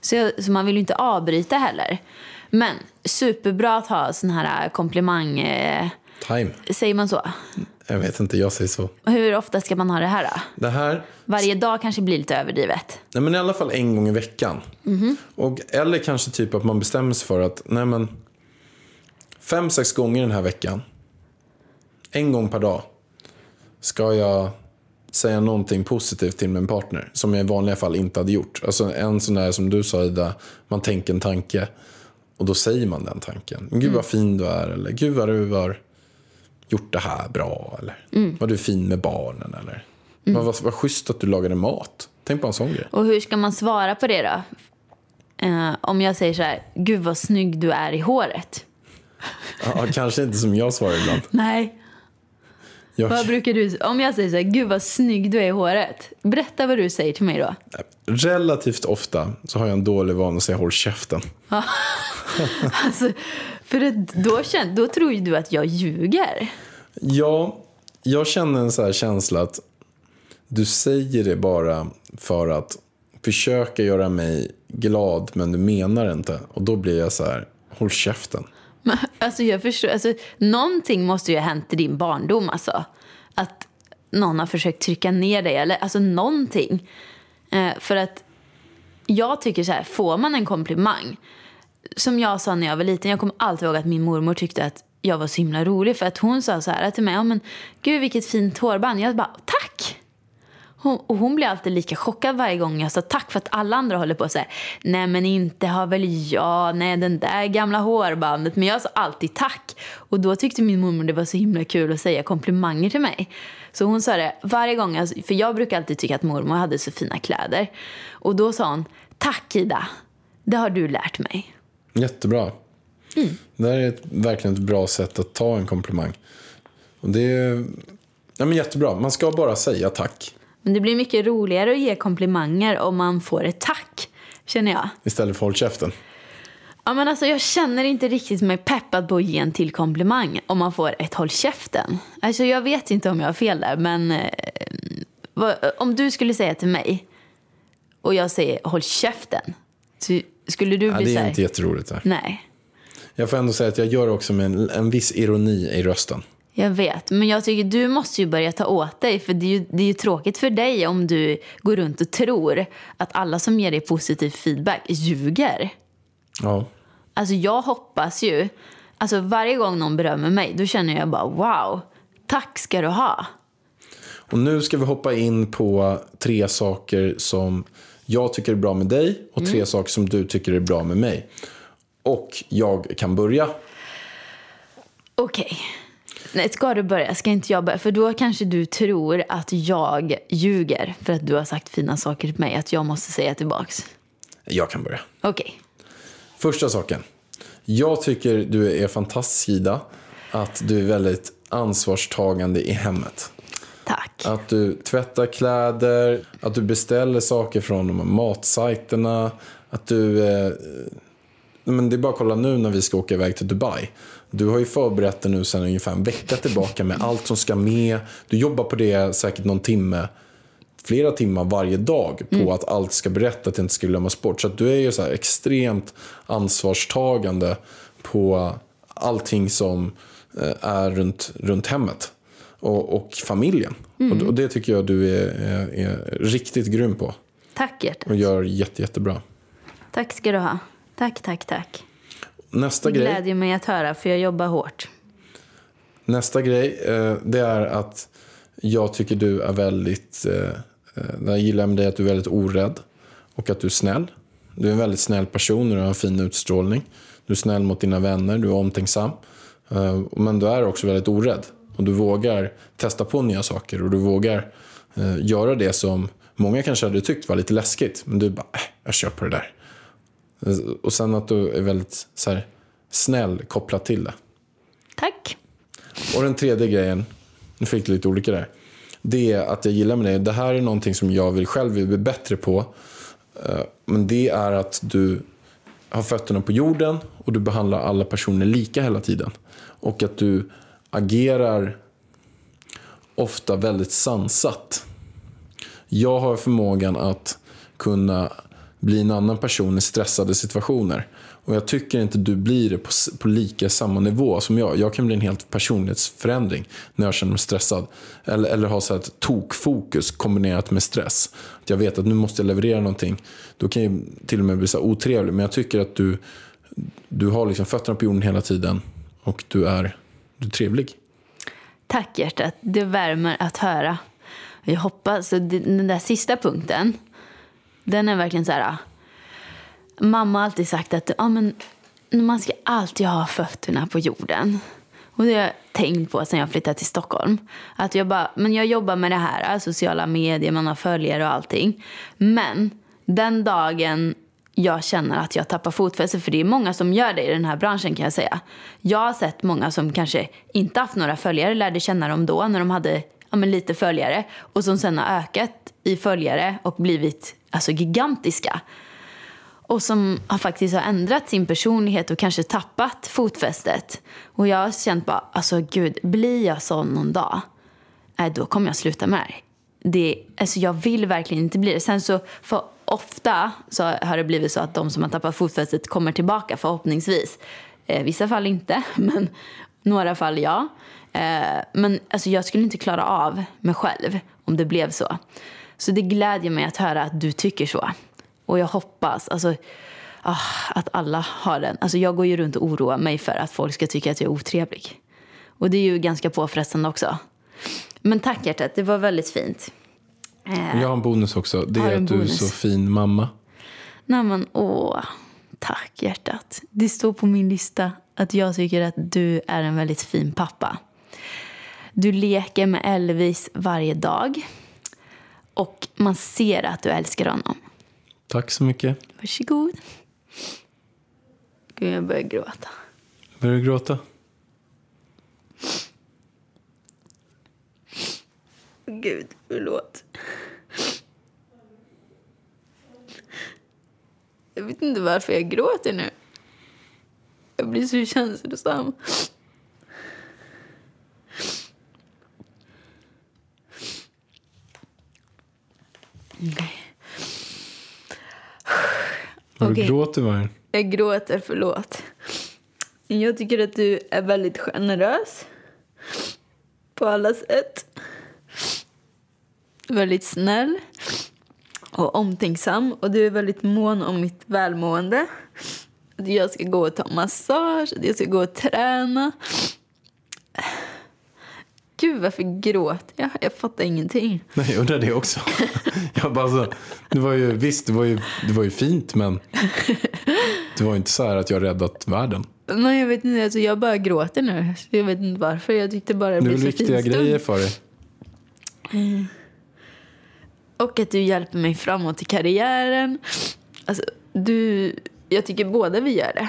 Så, så man vill ju inte avbryta heller. Men superbra att ha sån här komplimang, eh, Time. säger man så? Jag vet inte, jag säger så. Hur ofta ska man ha det här då? Det här Varje dag kanske blir lite överdrivet. Nej, men i alla fall en gång i veckan. Och, eller kanske typ att man bestämmer sig för att nej men, fem, sex gånger den här veckan, en gång per dag, ska jag säga någonting positivt till min partner som jag i vanliga fall inte hade gjort. Alltså en sån där som du sa Ida, man tänker en tanke och då säger man den tanken. Gud vad fin du är eller gud vad du har gjort det här bra eller vad du är fin med barnen eller vad, vad, vad schysst att du lagade mat. Tänk på en sån grej. Och hur ska man svara på det då? Eh, om jag säger så här, gud vad snygg du är i håret. Ja, kanske inte som jag svarar ibland. Nej. Jag, Vad brukar du Om jag säger så här, gud vad snygg du är i håret. Berätta vad du säger till mig då. relativt ofta så har jag en dålig vana att säga håll käften. Alltså, för då, känn, då tror ju du att jag ljuger. Ja, jag känner en så här känsla att du säger det bara för att försöka göra mig glad men du menar inte. Och då blir jag så här, håll käften. Alltså jag förstår, alltså, någonting måste ju ha hänt i din barndom alltså. Att någon har försökt trycka ner dig eller alltså någonting. Eh, för att jag tycker så här, får man en komplimang. Som jag sa när jag var liten, jag kommer alltid ihåg att min mormor tyckte att jag var så himla rolig. För att hon sa så här till mig, ja men gud vilket fint hårband. Jag bara, tack! Hon, och hon blir alltid lika chockad varje gång jag sa tack för att alla andra håller på så här. Nej men inte har väl jag, nej den där gamla hårbandet. Men jag sa alltid tack. Och då tyckte min mormor det var så himla kul att säga komplimanger till mig. Så hon sa det varje gång, alltså, för jag brukar alltid tycka att mormor hade så fina kläder. Och då sa hon, tack Ida, det har du lärt mig. Jättebra. Det här är ett, verkligen ett bra sätt att ta en komplimang. Och det är ja, men jättebra. Man ska bara säga tack Men det blir mycket roligare att ge komplimanger om man får ett tack, känner jag. istället för håll käften. Ja, men alltså, jag känner inte riktigt mig peppad på att ge en till komplimang om man får ett håll käften. Alltså, jag vet inte om jag har fel där, men eh, vad, om du skulle säga till mig och jag säger håll käften, så skulle du Ja, bli det så är här, inte jätteroligt. Där. Nej, Jag får ändå säga att jag gör också med en, en viss ironi i rösten. Jag vet. Men jag tycker du måste ju börja ta åt dig, för det är ju, det är ju tråkigt för dig om du går runt och tror att alla som ger dig positiv feedback ljuger. Ja. Alltså jag hoppas ju, alltså varje gång någon berömmer mig, då känner jag bara wow, tack ska du ha. Och nu ska vi hoppa in på tre saker som jag tycker är bra med dig och tre saker som du tycker är bra med mig. Och jag kan börja. Okej. Nej, ska du börja? Ska inte jag börja? För då kanske du tror att jag ljuger för att du har sagt fina saker till mig, att jag måste säga tillbaks. Jag kan börja. Okej. Första saken. Jag tycker du är fantastisk Ida. Att du är väldigt ansvarstagande i hemmet. Tack. Att du tvättar kläder, att du beställer saker från de här matsajterna. Att du... Eh, men det är bara att kolla nu när vi ska åka iväg till Dubai. Du har ju förberett dig nu sedan ungefär en vecka tillbaka med allt som ska med. Du jobbar på det säkert någon timme, flera timmar varje dag på att allt ska berätta att det inte ska glömmas bort. Så du är ju så här extremt ansvarstagande på allting som eh, är runt, runt hemmet och, och familjen. Och, och det tycker jag du är, är, är riktigt grym på Tack hjärtat. och gör jätte, jättebra. Tack ska du ha. Tack, tack, tack. Nästa Det grej. glädjer mig att höra för jag jobbar hårt. Nästa grej, eh, det är att jag tycker du är väldigt, eh, eh, jag gillar med dig att du är väldigt orädd och att du är snäll. Du är en väldigt snäll person och du har en fin utstrålning. Du är snäll mot dina vänner, du är omtänksam. Men du är också väldigt orädd. Och du vågar testa på nya saker och du vågar göra det som många kanske hade tyckt var lite läskigt. Men du bara, äh, jag kör på det där. Och sen att du är väldigt så här, snäll kopplat till det. Tack. Och den tredje grejen, nu fick du lite olika där. Det är att jag gillar med dig, det här är någonting som jag vill själv vill bli bättre på. Eh, Men det är att du har fötterna på jorden och du behandlar alla personer lika hela tiden. Och att du agerar ofta väldigt sansat. Jag har förmågan att kunna bli en annan person i stressade situationer. Och jag tycker inte du blir det på, på lika samma nivå som jag. Jag kan bli en helt personlighetsförändring när jag känner mig stressad. Eller, eller ha så här ett tokfokus kombinerat med stress. Att jag vet att nu måste jag leverera någonting. Då kan jag till och med bli så otrevlig. Men jag tycker att du, du har liksom fötterna på jorden hela tiden. Och du är, du är trevlig. Tack hjärtat, det värmer att höra. Jag hoppas, den där sista punkten, den är verkligen så här. Ah. Mamma har alltid sagt att ja, men, man ska alltid ha fötterna på jorden. Och det har jag tänkt på sen jag flyttade till Stockholm. Att jag, bara, men jag jobbar med det här, ah, sociala medier, man har följare och allting. Men den dagen jag känner att jag tappar fotfäste, för det är många som gör det i den här branschen kan jag säga. Jag har sett många som kanske inte haft några följare, lärde känna dem då när de hade ja, men lite följare och som sen har ökat i följare och blivit alltså, gigantiska och som har faktiskt har ändrat sin personlighet och kanske tappat fotfästet. Och jag har känt bara, alltså gud, blir jag sån någon dag, äh, då kommer jag sluta med det här. det. Alltså jag vill verkligen inte bli det. Sen så, för ofta så har det blivit så att de som har tappat fotfästet kommer tillbaka förhoppningsvis. Eh, vissa fall inte, men några fall ja. Eh, men alltså jag skulle inte klara av mig själv om det blev så. Så det glädjer mig att höra att du tycker så. Och jag hoppas alltså, ah, att alla har den. Alltså jag går ju runt och oroar mig för att folk ska tycka att jag är otrevlig. Och det är ju ganska påfrestande också. Men tack hjärtat, det var väldigt fint. Eh, Jag har en bonus också. Det är att du är bonus? så fin mamma. Nej men åh, tack hjärtat. Det står på min lista att jag tycker att du är en väldigt fin pappa. Du leker med Elvis varje dag. Och man ser att du älskar honom. Tack så mycket. Varsågod. Gud, jag börjar gråta. Börjar du gråta? Gud, förlåt. Jag vet inte varför jag gråter nu. Jag blir så känslosam. Okej. Har du gråter Vargen? Jag gråter, förlåt. Jag tycker att du är väldigt generös. På alla sätt. Väldigt snäll. Och omtänksam. Och du är väldigt mån om mitt välmående. Att jag ska gå och ta massage. Att jag ska gå och träna. Gud, varför gråter jag? Jag fattar ingenting. Nej, jag undrar det också. jag bara så, det var ju, visst, det var ju, det var ju fint, men det var inte så här att jag räddat världen. Nej, jag vet inte. Alltså, jag bara gråter nu. Jag vet inte varför. Jag tyckte bara det Det blev så fin viktiga stund. grejer för dig. Och att du hjälper mig framåt i karriären. Alltså, du, jag tycker båda vi gör det.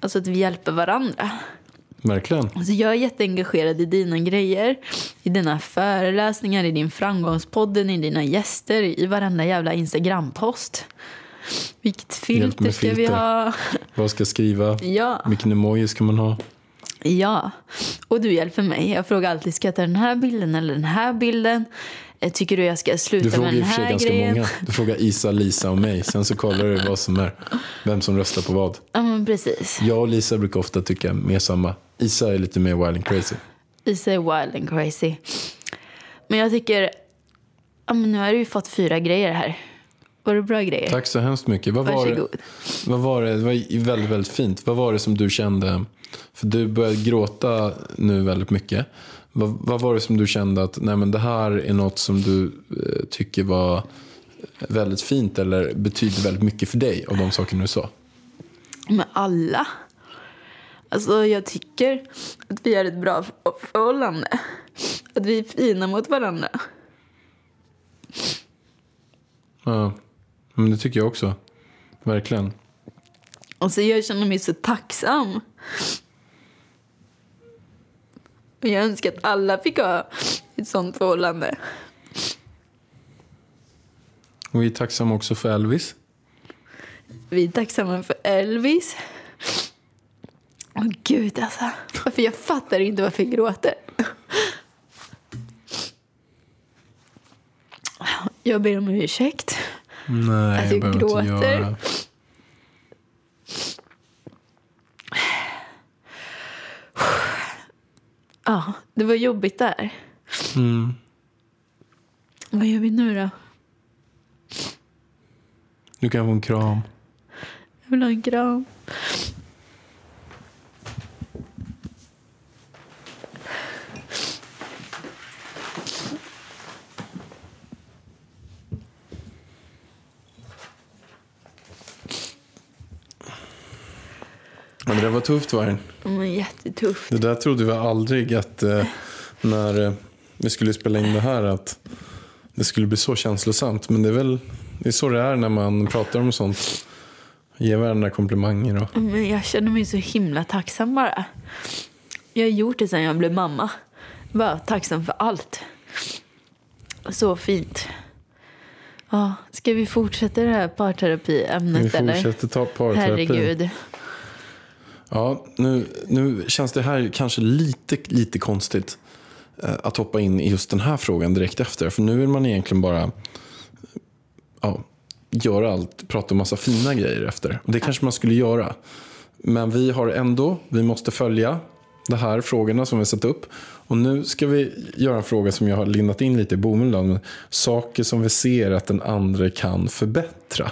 Alltså att vi hjälper varandra. Verkligen. Alltså jag är jätteengagerad i dina grejer. I dina föreläsningar, i din framgångspodden, i dina gäster, i varenda jävla Instagram-post. Vilket filter med ska vi filter. ha? Vad ska jag skriva? Ja. Vilken emoji ska man ha? Ja, och du hjälper mig. Jag frågar alltid, ska jag ta den här bilden eller den här bilden? Eh, Tycker du jag ska Du sluta frågar med den och för sig här ganska grejen? många. Du frågar Isa, Lisa och mig. Sen så kollar du vad som är, vem som röstar på vad. Ja, men precis. Jag och Lisa brukar ofta tycka mer samma. Isa är lite mer wild and crazy. Isa är wild and crazy. Men jag tycker, ja, men nu har du ju fått fyra grejer här. Var det bra grejer? Tack så hemskt mycket. Vad var, det, Varsågod. vad var det? Det var väldigt, väldigt fint. Vad var det som du kände? För du började gråta nu väldigt mycket. Vad, vad var det som du kände att nej men det här är något som du eh, tycker var väldigt fint eller betyder väldigt mycket för dig av de sakerna du sa? Med alla. Alltså jag tycker att vi har ett bra för- förhållande. Att vi är fina mot varandra. Ja, men det tycker jag också. Verkligen. Alltså jag känner mig så tacksam. Och jag önskar att alla fick ha ett sånt förhållande. Och vi är tacksamma också för Elvis. Vi är tacksamma för Elvis. Åh gud alltså. Varför jag fattar inte varför jag gråter. Jag ber om ursäkt. Nej, Att jag inte gråter. göra. Ja, det var jobbigt där. Mm. Vad gör vi nu då? Du kan få en kram. Jag vill ha en kram. Det var tufft Vargen. Men jättetufft. Det där trodde vi aldrig att eh, när eh, vi skulle spela in det här att det skulle bli så känslosamt. Men det är väl det är så det är när man pratar om sånt. Ge varandra komplimanger och Men jag känner mig så himla tacksam bara. Jag har gjort det sedan jag blev mamma. Bara tacksam för allt. Så fint. Ja, ska vi fortsätta det här vi parterapiämnet eller? fortsätter ta parterapi. Herregud. Ja, nu, nu känns det här kanske lite, lite konstigt eh, att hoppa in i just den här frågan direkt efter. För nu vill man egentligen bara ja, göra allt, prata om massa fina grejer efter. Och det kanske man skulle göra. Men vi har ändå, vi måste följa de här frågorna som vi satt upp. Och nu ska vi göra en fråga som jag har lindat in lite i bomullen. Saker som vi ser att den andra kan förbättra.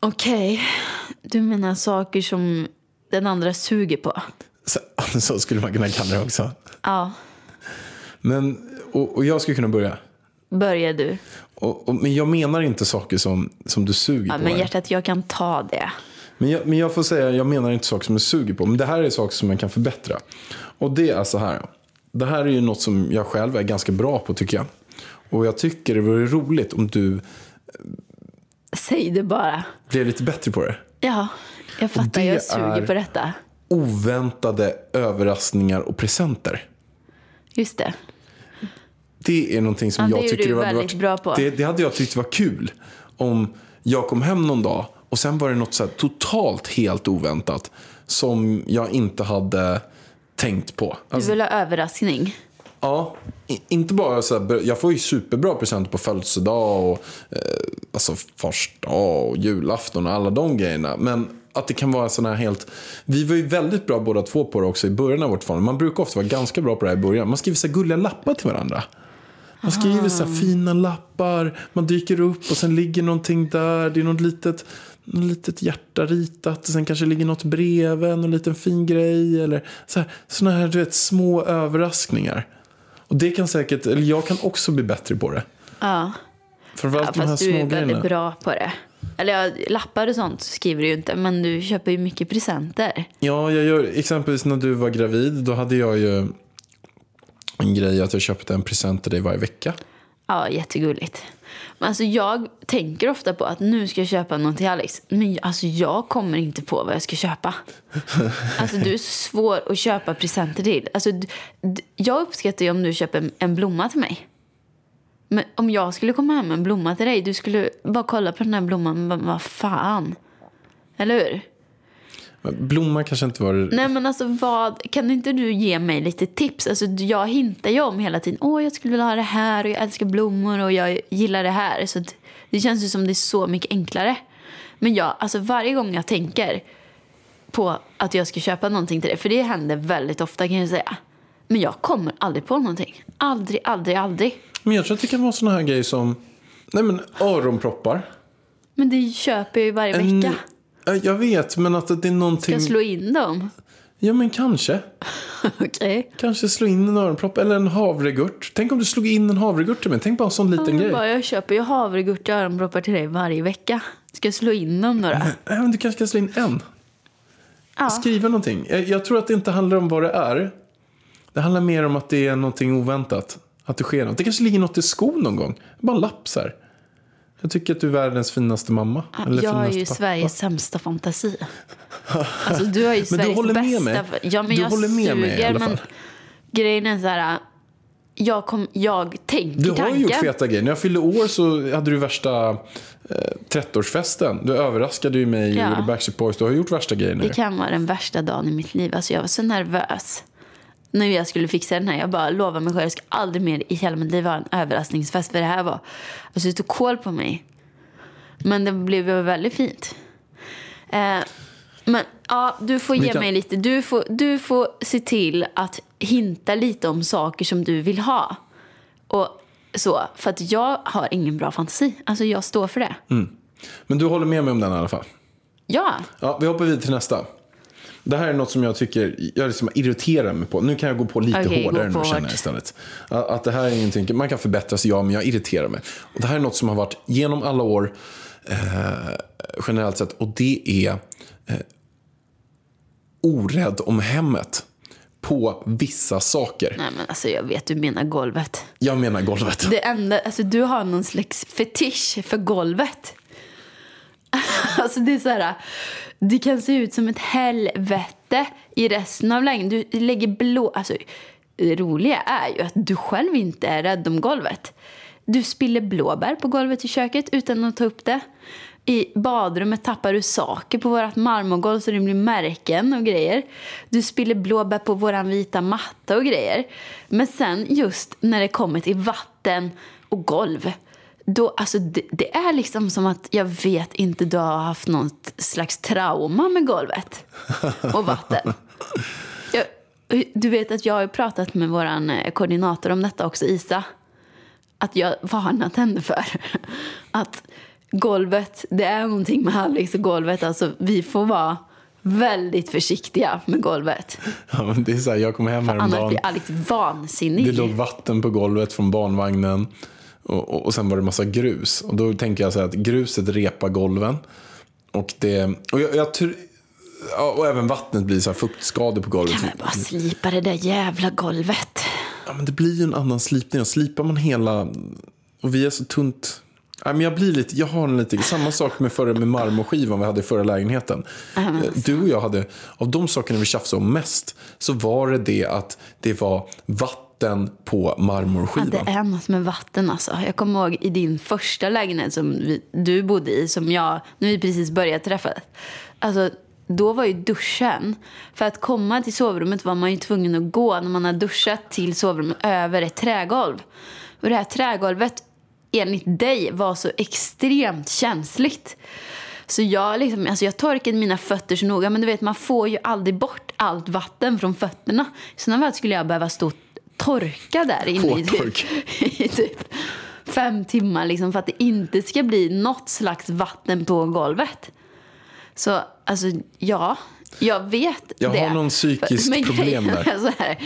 Okej, du menar saker som den andra suger på? Så, så skulle man kunna kalla det också. Ja, Men, och, och jag skulle kunna börja. börjar du. Och, och, men jag menar inte saker som, som du suger Ja, på. men här. hjärtat, jag kan ta det. Men, jag, men jag får säga, jag menar inte saker som du suger på. Men det här är saker som man kan förbättra. Och det är så här. Det här är ju något som jag själv är ganska bra på tycker jag. Och jag tycker det vore roligt om du Säg det bara. blev lite bättre på det. Ja, jag fattar. Jag suger på detta. Oväntade överraskningar och presenter. Just det. Det är någonting som Ja, jag tycker du hade väldigt varit, bra på. Det, det hade jag tyckt var kul. Om jag kom hem någon dag och sen var det något så totalt helt oväntat. Som jag inte hade tänkt på. Du Alltså, vill ha överraskning. ja, inte bara så här, jag får ju superbra presenter på födelsedag och eh, alltså fars dag och julafton och alla de grejerna. Men att det kan vara sådana här helt... Vi var ju väldigt bra båda två på det också i början av vårt förhållande. Man brukar ofta vara ganska bra på det här i början. Man skriver så gulliga lappar till varandra. Man skriver så här fina lappar, man dyker upp och sen ligger någonting där. Det är något litet, något litet hjärta ritat och sen kanske ligger något bredvid, en liten fin grej. Eller så här, såna här du vet, små överraskningar. Och det kan säkert, eller jag kan också bli bättre på det. Ja, Framförallt ja de här fast du små är väldigt grejerna. bra på det. Eller ja, lappar och sånt skriver du ju inte, men du köper ju mycket presenter. Ja, jag gör, exempelvis när du var gravid, då hade jag ju en grej att jag köpte en present till dig varje vecka. Ja, jättegulligt. Men alltså jag tänker ofta på att nu ska jag köpa något till Alex. Men alltså jag kommer inte på vad jag ska köpa. Alltså du är så svår att köpa presenter till. Alltså, jag uppskattar ju om du köper en blomma till mig. Men om jag skulle komma hem med en blomma till dig, du skulle bara kolla på den här blomman och bara, vad fan. Eller hur? Blomma kanske inte var det... Nej men alltså vad, kan inte du ge mig lite tips? Alltså jag hintar ju om hela tiden, åh jag skulle vilja ha det här och jag älskar blommor och jag gillar det här. Så det känns ju som det är så mycket enklare. Men jag, alltså varje gång jag tänker på att jag ska köpa någonting till dig, för det händer väldigt ofta kan jag säga. Men jag kommer aldrig på någonting. Aldrig, aldrig, aldrig. Men jag tror att det kan vara såna här grejer som nej men, öronproppar. Men det köper jag ju varje En- vecka. Ja, Jag vet, men att det är Ska någonting... jag slå in dem? Ja, men kanske. Okej. Kanske slå in en öronpropp eller en havregurt. Tänk om du slog in en havregurt till mig. Tänk bara en sån liten Ja, grej. bara, jag köper ju havregurt och öronproppar till dig varje vecka. Ska jag slå in dem då? Nej, men du kanske ska slå in en. Ja. Skriva någonting. Jag, jag tror att det inte handlar om vad det är. Det handlar mer om att det är någonting oväntat. Att det sker något. Det kanske ligger något i skon någon gång. Bara en lapp så här. Jag tycker att du är världens finaste mamma. eller jag finaste ju pappa. Sveriges sämsta fantasi. Alltså du har ju du Sveriges håller med mig. Ja, men Du jag håller med mig i suger, alla men fall. Grejen är så här. Jag, kom, jag tänker Du har tanken. gjort feta grejer. När jag fyllde år så hade du värsta eh, 30-årsfesten. Du överraskade ju mig Ja. och Backstreet Boys. Du har gjort värsta grejerna. Det ju. kan vara den värsta dagen i mitt liv. Alltså jag var så nervös. När jag skulle fixa den här. Jag bara lovade mig själv. Jag ska aldrig mer i hela mitt liv ha en överraskningsfest. För det här var. Alltså det tog koll på mig. Men det blev väldigt fint. Eh, men ja, du får ge mig lite. Du får, du får se till att hinta lite om saker som du vill ha. Och så. För att jag har ingen bra fantasi. Alltså jag står för det. Mm. Men du håller med mig om den i alla fall. Ja. Ja, vi hoppar vidare till nästa. Det här är något som jag tycker jag liksom irriterar mig på. Nu kan jag gå på lite gå hårdare nu känner jag istället. Att att det här är ingenting, man kan förbättra sig, ja, men jag irriterar mig. Och det här är något som har varit genom alla år eh, generellt sett. Och det är eh, orädd om hemmet på vissa saker. Nej men alltså jag vet du menar golvet. Jag menar golvet. Det enda, alltså du har någon slags fetisch för golvet. Alltså det är så här, det kan se ut som ett helvete i resten av lägenheten. Du lägger blå, alltså det roliga är ju att du själv inte är rädd om golvet. Du spiller blåbär på golvet i köket utan att ta upp det. I badrummet tappar du saker på vårt marmorgolv så det blir märken och grejer. Du spiller blåbär på våran vita matta och grejer. Men sen just när det kommer till vatten och golv. Då, alltså det, det är liksom som att jag vet inte du har haft något slags trauma med golvet och vatten. Jag, du vet att jag har pratat med våran eh, koordinator om detta också, Isa. Att jag varnat henne för att golvet, det är någonting med Alex och golvet. Alltså vi får vara väldigt försiktiga med golvet. Ja, men det är så här, jag kom hem Annars häromdagen. blir Alex vansinnig. Det låg vatten på golvet från barnvagnen. Och, och, och sen var det massa grus. Och då tänker jag så här att gruset repar golven. Och, det, och, jag, jag, ja, och även vattnet blir så här fuktskador på golvet. Kan väl bara slipa det där jävla golvet. Ja, men det blir ju en annan slipning. Slipar man hela... Och vi är så tunt... Ja, men jag, blir lite, jag har en lite... Samma sak med, förra, med marmorskivan vi hade i förra lägenheten. Du och jag hade... Av de sakerna vi tjafsade om mest så var det det att det var vatten på Ja, marmorskivan. det är något med vatten alltså. Jag kommer ihåg i din första lägenhet som vi, du bodde i, som jag, när vi precis började träffas. Alltså, då var ju duschen, för att komma till sovrummet var man ju tvungen att gå när man har duschat till sovrummet över ett trägolv. Och det här trägolvet, enligt dig, var så extremt känsligt. Så jag, liksom, alltså jag torkade mina fötter så noga, men du vet man får ju aldrig bort allt vatten från fötterna. I sådana fall skulle jag behöva stå och torka där inne i typ, i typ fem timmar liksom, för att det inte ska bli något slags vatten på golvet. Så alltså, ja, jag vet Jag det. har någon psykiskt Men problem där. är Så här,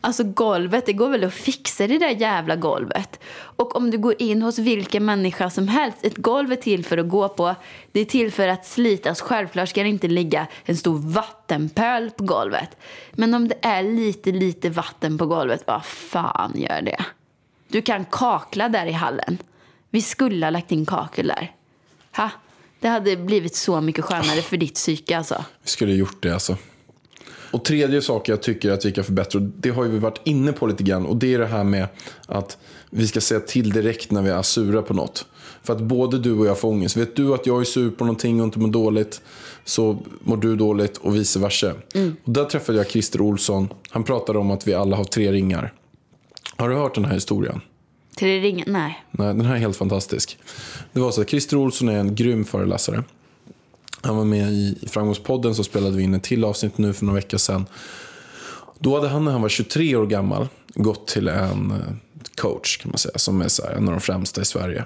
alltså golvet, det går väl att fixa det där jävla golvet. Och om du går in hos vilken människa som helst, ett golv är till för att gå på. Det är till för att slitas. Självklart ska det inte ligga en stor vattenpöl på golvet. Men om det är lite, lite vatten på golvet, vad fan gör det? Du kan kakla där i hallen. Vi skulle ha lagt in kakel där. Ha? Det hade blivit så mycket skönare för ditt psyke alltså. Vi skulle ha gjort det alltså. Och tredje saker jag tycker att vi kan förbättra, det har ju vi varit inne på lite grann. Och det är det här med att vi ska säga till direkt när vi är sura på något. För att både du och jag får ångest. Vet du att jag är sur på någonting och inte mår dåligt så mår du dåligt och vice versa. Och där träffade jag Christer Olsson. Han pratade om att vi alla har tre ringar. Har du hört den här historien? Till det ringen? Nej. Nej, den här är helt fantastisk. Det var så att Christer Olsson är en grym föreläsare. Han var med i Framgångspodden så spelade vi in ett till avsnitt nu för några veckor sedan. Då hade han när han var 23 år gammal gått till en eh, coach kan man säga som är så här, en av de främsta i Sverige.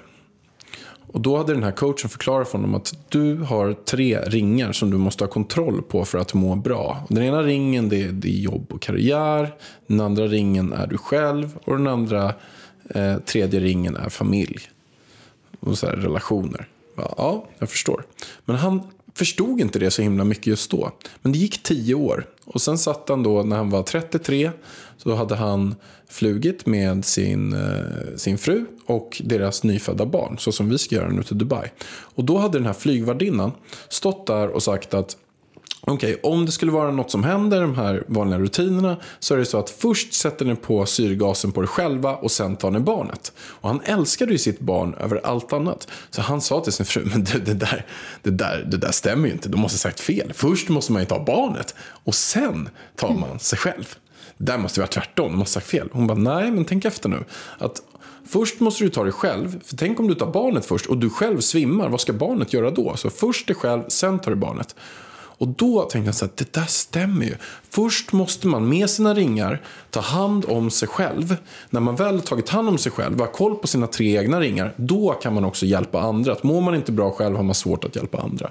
Och då hade den här coachen förklarat för honom att du har tre ringar som du måste ha kontroll på för att må bra. Den ena ringen det är, det är jobb och karriär. Den andra ringen är du själv. Och den andra, eh, tredje ringen är familj. Och så här, relationer. Ja, Ja, jag förstår. Men han förstod inte det så himla mycket just då. Men det gick tio år. Och sen satt han då, när han var 33, så hade han flugit med sin, eh, sin fru och deras nyfödda barn, så som vi ska göra nu till Dubai. Och då hade den här flygvärdinnan stått där och sagt att Okej, om det skulle vara något som händer, de här vanliga rutinerna, så är det så att först sätter ni på syrgasen på er själva och sen tar ni barnet. Och han älskade ju sitt barn över allt annat. Så han sa till sin fru, men du, det, där, det, där, det där stämmer ju inte, de måste ha sagt fel. Först måste man ju ta barnet och sen tar man sig själv. Det där måste vara tvärtom, de måste ha sagt fel. Hon bara, nej men tänk efter nu. Att Först måste du ta dig själv, för tänk om du tar barnet först och du själv svimmar, vad ska barnet göra då? Så först dig själv, sen tar du barnet. Och då tänkte jag så att det där stämmer ju. Först måste man med sina ringar ta hand om sig själv. När man väl tagit hand om sig själv, har koll på sina tre egna ringar, då kan man också hjälpa andra. Att mår man inte bra själv har man svårt att hjälpa andra.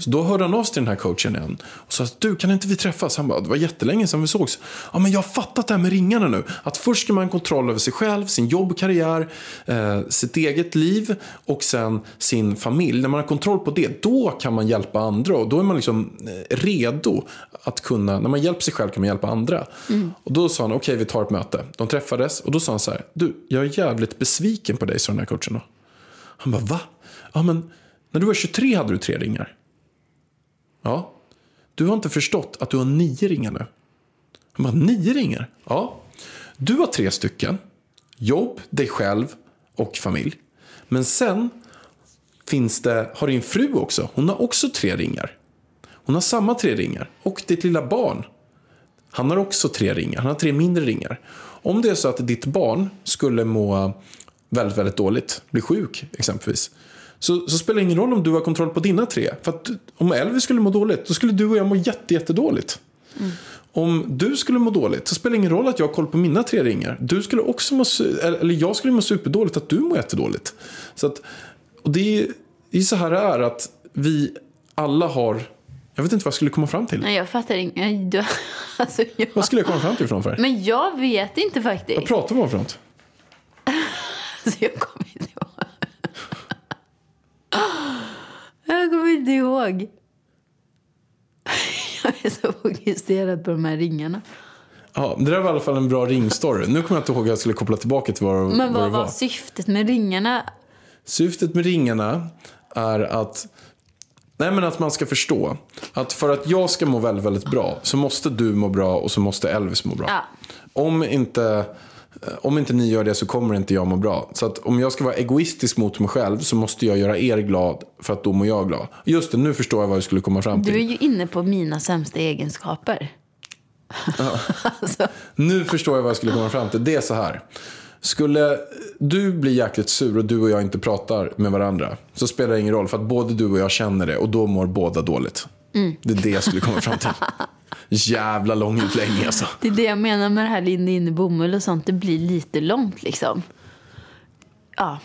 Så då hörde han av sig till den här coachen igen och sa att du kan inte vi träffas? Han bara, det var jättelänge sedan vi sågs. Ja men jag har fattat det här med ringarna nu. Att först ska man ha kontroll över sig själv, sin jobb, karriär, eh, sitt eget liv och sen sin familj. När man har kontroll på det, då kan man hjälpa andra och då är man liksom redo att kunna, när man hjälper sig själv kan man hjälpa andra. Och då sa han, okej vi tar ett möte. De träffades och då sa han så här, du, jag är jävligt besviken på dig, sa den här coachen då. Han bara, va? Ja men, när du var 23 hade du tre ringar. Ja. Du har inte förstått att du har nio ringar nu. Han bara, nio ringar? Ja. Du har tre stycken. Jobb, dig själv och familj. Men sen finns det, har din fru också. Hon har också tre ringar. Hon har samma tre ringar. Och ditt lilla barn. Han har också tre ringar. Han har tre mindre ringar. Om det är så att ditt barn skulle må väldigt, väldigt dåligt, bli sjuk exempelvis. Så, så spelar det ingen roll om du har kontroll på dina tre. För att om Elvis skulle må dåligt, då skulle du och jag må jätte, jättedåligt. Om du skulle må dåligt så spelar det ingen roll att jag har koll på mina tre ringar. Du skulle också må, eller jag skulle må superdåligt att du mår jättedåligt. Så att, och det är, är så här det är att vi alla har, jag vet inte vad jag skulle komma fram till. Nej, jag fattar inget. Alltså, jag... Vad skulle jag komma fram till för? Men jag vet inte Vad faktiskt. pratar vi om för något? Alltså, jag kommer inte ihåg. Jag kommer inte ihåg. Jag är så fokuserad på de här ringarna. Ja, det där var i alla fall en bra ringstory. Nu kommer jag inte ihåg hur jag skulle koppla tillbaka till vad, Men vad det vad var. var syftet med ringarna? Syftet med ringarna är att Nej men att man ska förstå att för att jag ska må väldigt, väldigt bra så måste du må bra och så måste Elvis må bra. Ja. Om, inte, om inte ni gör det så kommer inte jag må bra. Så att om jag ska vara egoistisk mot mig själv så måste jag göra er glad för att då mår jag glad. Just det, nu förstår jag vad jag skulle komma fram Du är till. ju inne på mina sämsta egenskaper. alltså, Nu förstår jag vad jag skulle komma fram till. Det är så här. Skulle du bli jäkligt sur och du och jag inte pratar med varandra så spelar det ingen roll för att både du och jag känner det och då mår båda dåligt. Det är det jag skulle komma fram till. Jävla lång utläggning alltså. det är det jag menar med det här linda in i bomull och sånt. Det blir lite långt liksom. Ja,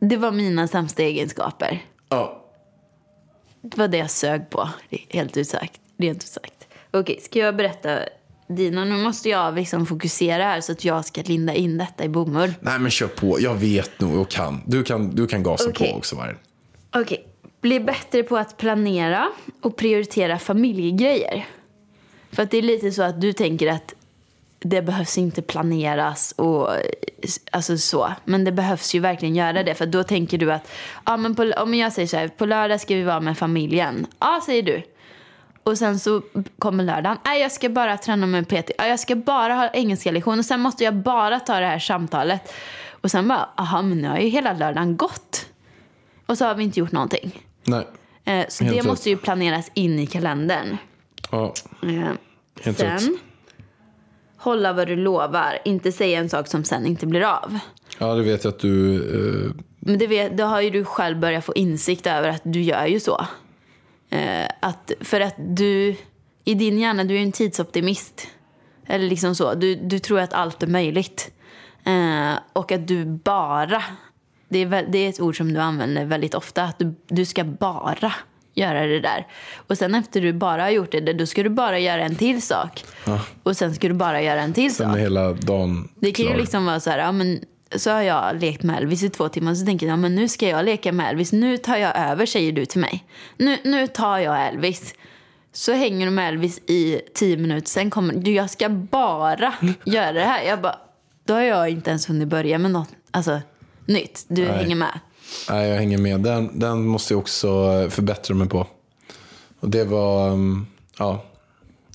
det var mina sämsta egenskaper. Ja, Det var det jag sög på, helt ut sagt. Rent ut sagt. Okej, ska jag berätta dina? Nu måste jag liksom fokusera här så att jag ska linda in detta i bomull. nej men kör på. Jag vet nog och kan. Du kan, du kan gasa Okej. på också. Okej. Bli bättre på att planera och prioritera familjegrejer. För att det är lite så att du tänker att det behövs inte planeras och alltså så. Men det behövs ju verkligen göra det. För då tänker du att, ja men på, om jag säger så här, på lördag ska vi vara med familjen. Ja, säger du. Och sen så kommer lördagen. Nej, jag ska bara träna med PT. Ja, jag ska bara ha engelska lektion. Och sen måste jag bara ta det här samtalet. Och sen bara, aha, men nu har ju hela lördagen gått. Och så har vi inte gjort någonting. Nej. Eh, så Helt det rätt. måste ju planeras in i kalendern. Ja, Eh, Helt sen, rätt. hålla vad du lovar. Inte säga en sak som sen inte blir av. ja, det vet jag att du... Eh, Men det, vet, det har ju du själv börjat få insikt över att du gör ju så. Eh, att, för att du, i din hjärna, du är en tidsoptimist. Eller liksom så. Du, du tror att allt är möjligt. Eh, och att du bara, det är, det är ett ord som du använder väldigt ofta. Att du, du ska bara göra det där. Och sen efter du bara har gjort det, då ska du bara göra en till sak. Och sen ska du bara göra en till Sen sak. hela dagen Det kan ju liksom vara så här, ja men så har jag lekt med Elvis i två timmar så tänker jag, ja men nu ska jag leka med Elvis. Nu tar jag över säger du till mig. Nu, nu tar jag Elvis. Så hänger du med Elvis i tio minuter, sen kommer du, jag ska bara göra det här. Jag bara, då har jag inte ens hunnit börja med något, alltså nytt. Du Nej. hänger med. Nej, jag hänger med. Den, den måste jag också eh, förbättra mig på. Och det var, um, ja.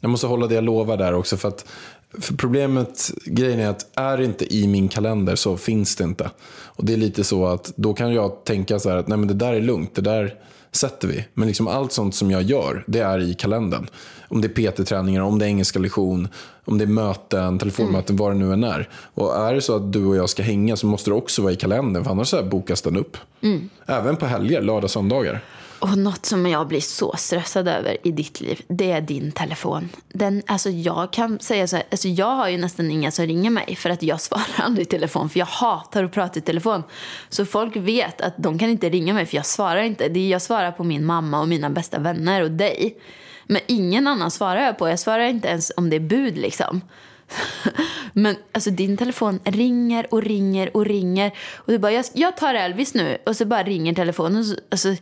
Jag måste hålla det jag lovar där också. För att för problemet, grejen är att är det inte i min kalender så finns det inte. Och det är lite så att då kan jag tänka så här att nej men det där är lugnt, det där sätter vi. Men liksom allt sånt som jag gör, det är i kalendern. Om det är PT-träningar, om det är engelska lektion, om det är möten, telefonmöten, vad det nu än är. Och är det så att du och jag ska hänga så måste det också vara i kalendern, för annars så bokas den upp. Även på helger, lördag, söndagar. Och något som jag blir så stressad över i ditt liv, det är din telefon. Den, alltså jag kan säga så här, alltså jag har ju nästan inga som ringer mig för att jag svarar aldrig i telefon för jag hatar att prata i telefon. Så folk vet att de kan inte ringa mig för jag svarar inte. Det är, jag svarar på min mamma och mina bästa vänner och dig. Men ingen annan svarar jag på. Jag svarar inte ens om det är bud liksom. Men alltså din telefon ringer och ringer och ringer. Och du bara, jag, jag tar Elvis nu. Och så bara ringer telefonen. Och så, alltså,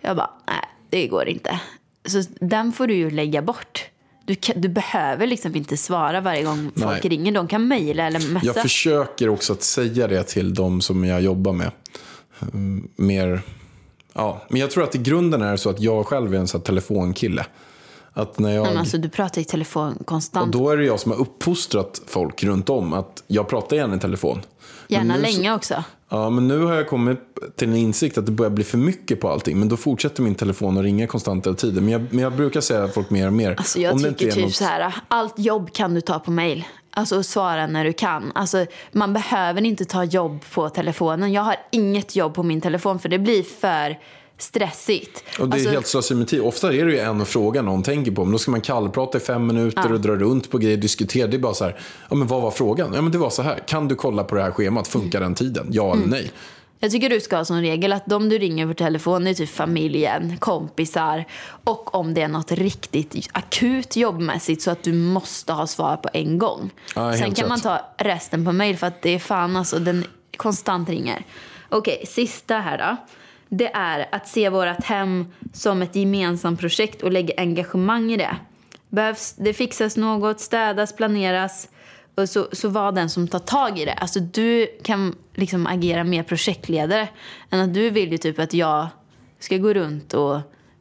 jag bara, nej det går inte. Så den får du ju lägga bort. Du, kan, du behöver liksom inte svara varje gång folk Nej. ringer. De kan mejla eller messa. Jag försöker också att säga det till de som jag jobbar med. Mm, Mer, ja. Men jag tror att i grunden är det så att jag själv är en sån telefonkille. Att när jag, Men alltså, du pratar i telefon och konstant. då är det jag som har uppfostrat folk runt om att jag pratar gärna i telefon. Gärna nu länge också. Ja, men nu har jag kommit till en insikt att det börjar bli för mycket på allting. Men då fortsätter min telefon att ringa konstant hela tiden. Men jag, men jag brukar säga folk mer och mer. Alltså jag om det tycker är typ något- så här, allt jobb kan du ta på mail. Alltså svara när du kan. Alltså, man behöver inte ta jobb på telefonen. Jag har inget jobb på min telefon för det blir för stressigt. Och det är Alltså, helt slöseri med tid. Ofta är det ju en fråga någon tänker på. Men då ska man kallprata i fem minuter och dra runt på grejer, diskutera. Det är bara så här, ja men vad var frågan? Ja men det var så här, kan du kolla på det här schemat? Funkar den tiden? Ja Mm. eller nej? Jag tycker du ska ha som regel att de du ringer på telefon är typ familjen, kompisar och om det är något riktigt akut jobbmässigt så att du måste ha svar på en gång. Ja, Sen kan rätt. man ta resten på mail för att det är fan alltså den konstant ringer. Okej, sista här då. Det är att se vårt hem som ett gemensamt projekt och lägga engagemang i det. Behövs det fixas något, städas, planeras och så, så var den som tar tag i det. Alltså du kan liksom agera mer projektledare än att du vill ju typ att jag ska gå runt och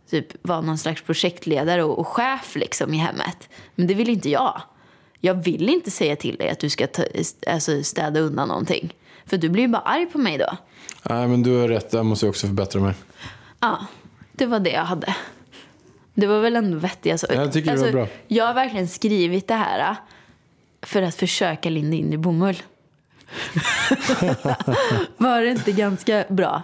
typ vara någon slags projektledare och, och chef liksom i hemmet. Men det vill inte jag. Jag vill inte säga till dig att du ska ta, alltså städa undan någonting. För du blir ju bara arg på mig då. Nej men du har rätt, där måste jag också förbättra mig. Ja, det var det jag hade. Det var väl ändå vettigt. Alltså, Jag tycker det var bra. Jag har verkligen skrivit det här äh, för att försöka linda in i bomull. var det inte ganska bra?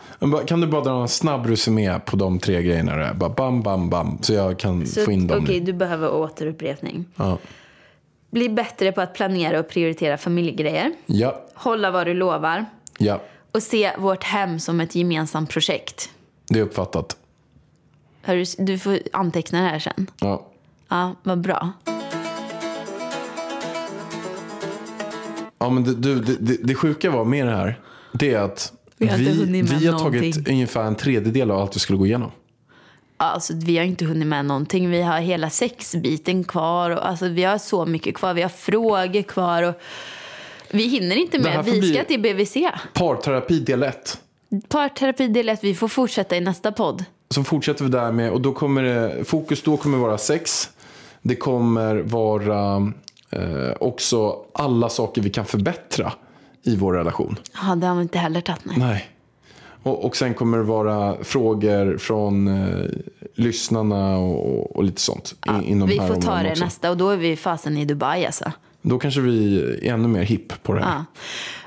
Kan du bara dra en snabb resumé på de tre grejerna? Där? Bara bam, bam, bam. Så jag kan Så, få in dem. Okej, nu. du behöver återupprepning. Ja. Bli bättre på att planera och prioritera familjegrejer. ja, Hålla vad du lovar. ja. Och se vårt hem som ett gemensamt projekt. Det är uppfattat. Du, du får anteckna det här sen. Ja. Ja, vad bra. Ja, men det, du, det, det, sjuka var med det här, det är att Vi har vi, vi har tagit ungefär en tredjedel av allt vi skulle gå igenom. Alltså, vi har inte hunnit med någonting. Vi har hela sexbiten kvar. Och, alltså, vi har så mycket kvar. Vi har frågor kvar. Och vi hinner inte med. Vi ska till BVC. Parterapi del 1. Parterapi del 1. Vi får fortsätta i nästa podd. Så fortsätter vi där med, och då kommer det, fokus då kommer vara sex. Det kommer vara eh, också alla saker vi kan förbättra i vår relation. Ja, det har vi inte heller tagit. Nej. Nej. Och, och sen kommer det vara frågor från eh, lyssnarna och, och lite sånt. i- inom vi här får ta det också. nästa. Och då är vi fasen i Dubai alltså. Då kanske vi är ännu mer hipp på det här. Ja.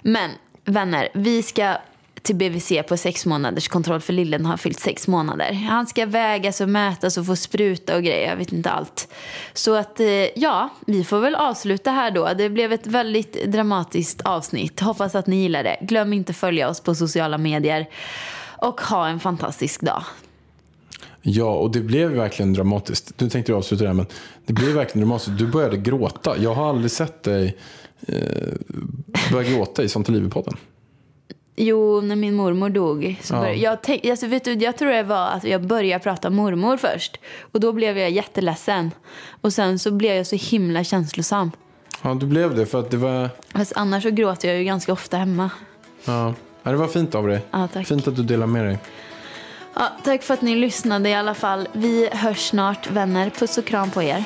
Men vänner, vi ska till BVC på sex månaders kontroll för lillen har fyllt sex månader. Han ska vägas och mätas och få spruta och grejer, jag vet inte allt. Så att eh, ja, vi får väl avsluta här då. Det blev ett väldigt dramatiskt avsnitt. Hoppas att ni gillar det. Glöm inte följa oss på sociala medier. Och ha en fantastisk dag. Ja, och det blev verkligen dramatiskt. Nu tänkte jag avsluta det här, men det blev verkligen dramatiskt. Du började gråta. Jag har aldrig sett dig eh, börja gråta i Sånt är livet-podden. Jo, när min mormor dog. Så Ja. jag, tänk, alltså, vet du, jag tror det var att jag började prata om mormor först. Och då blev jag jätteledsen. Och sen så blev jag så himla känslosam. Ja, du blev det för att det var... Fast annars så gråter jag ju ganska ofta hemma. Ja, Ja, det var fint av dig. Ja, tack. Fint att du delar med dig. Ja, tack för att ni lyssnade i alla fall. Vi hörs snart vänner. Puss och kram på er.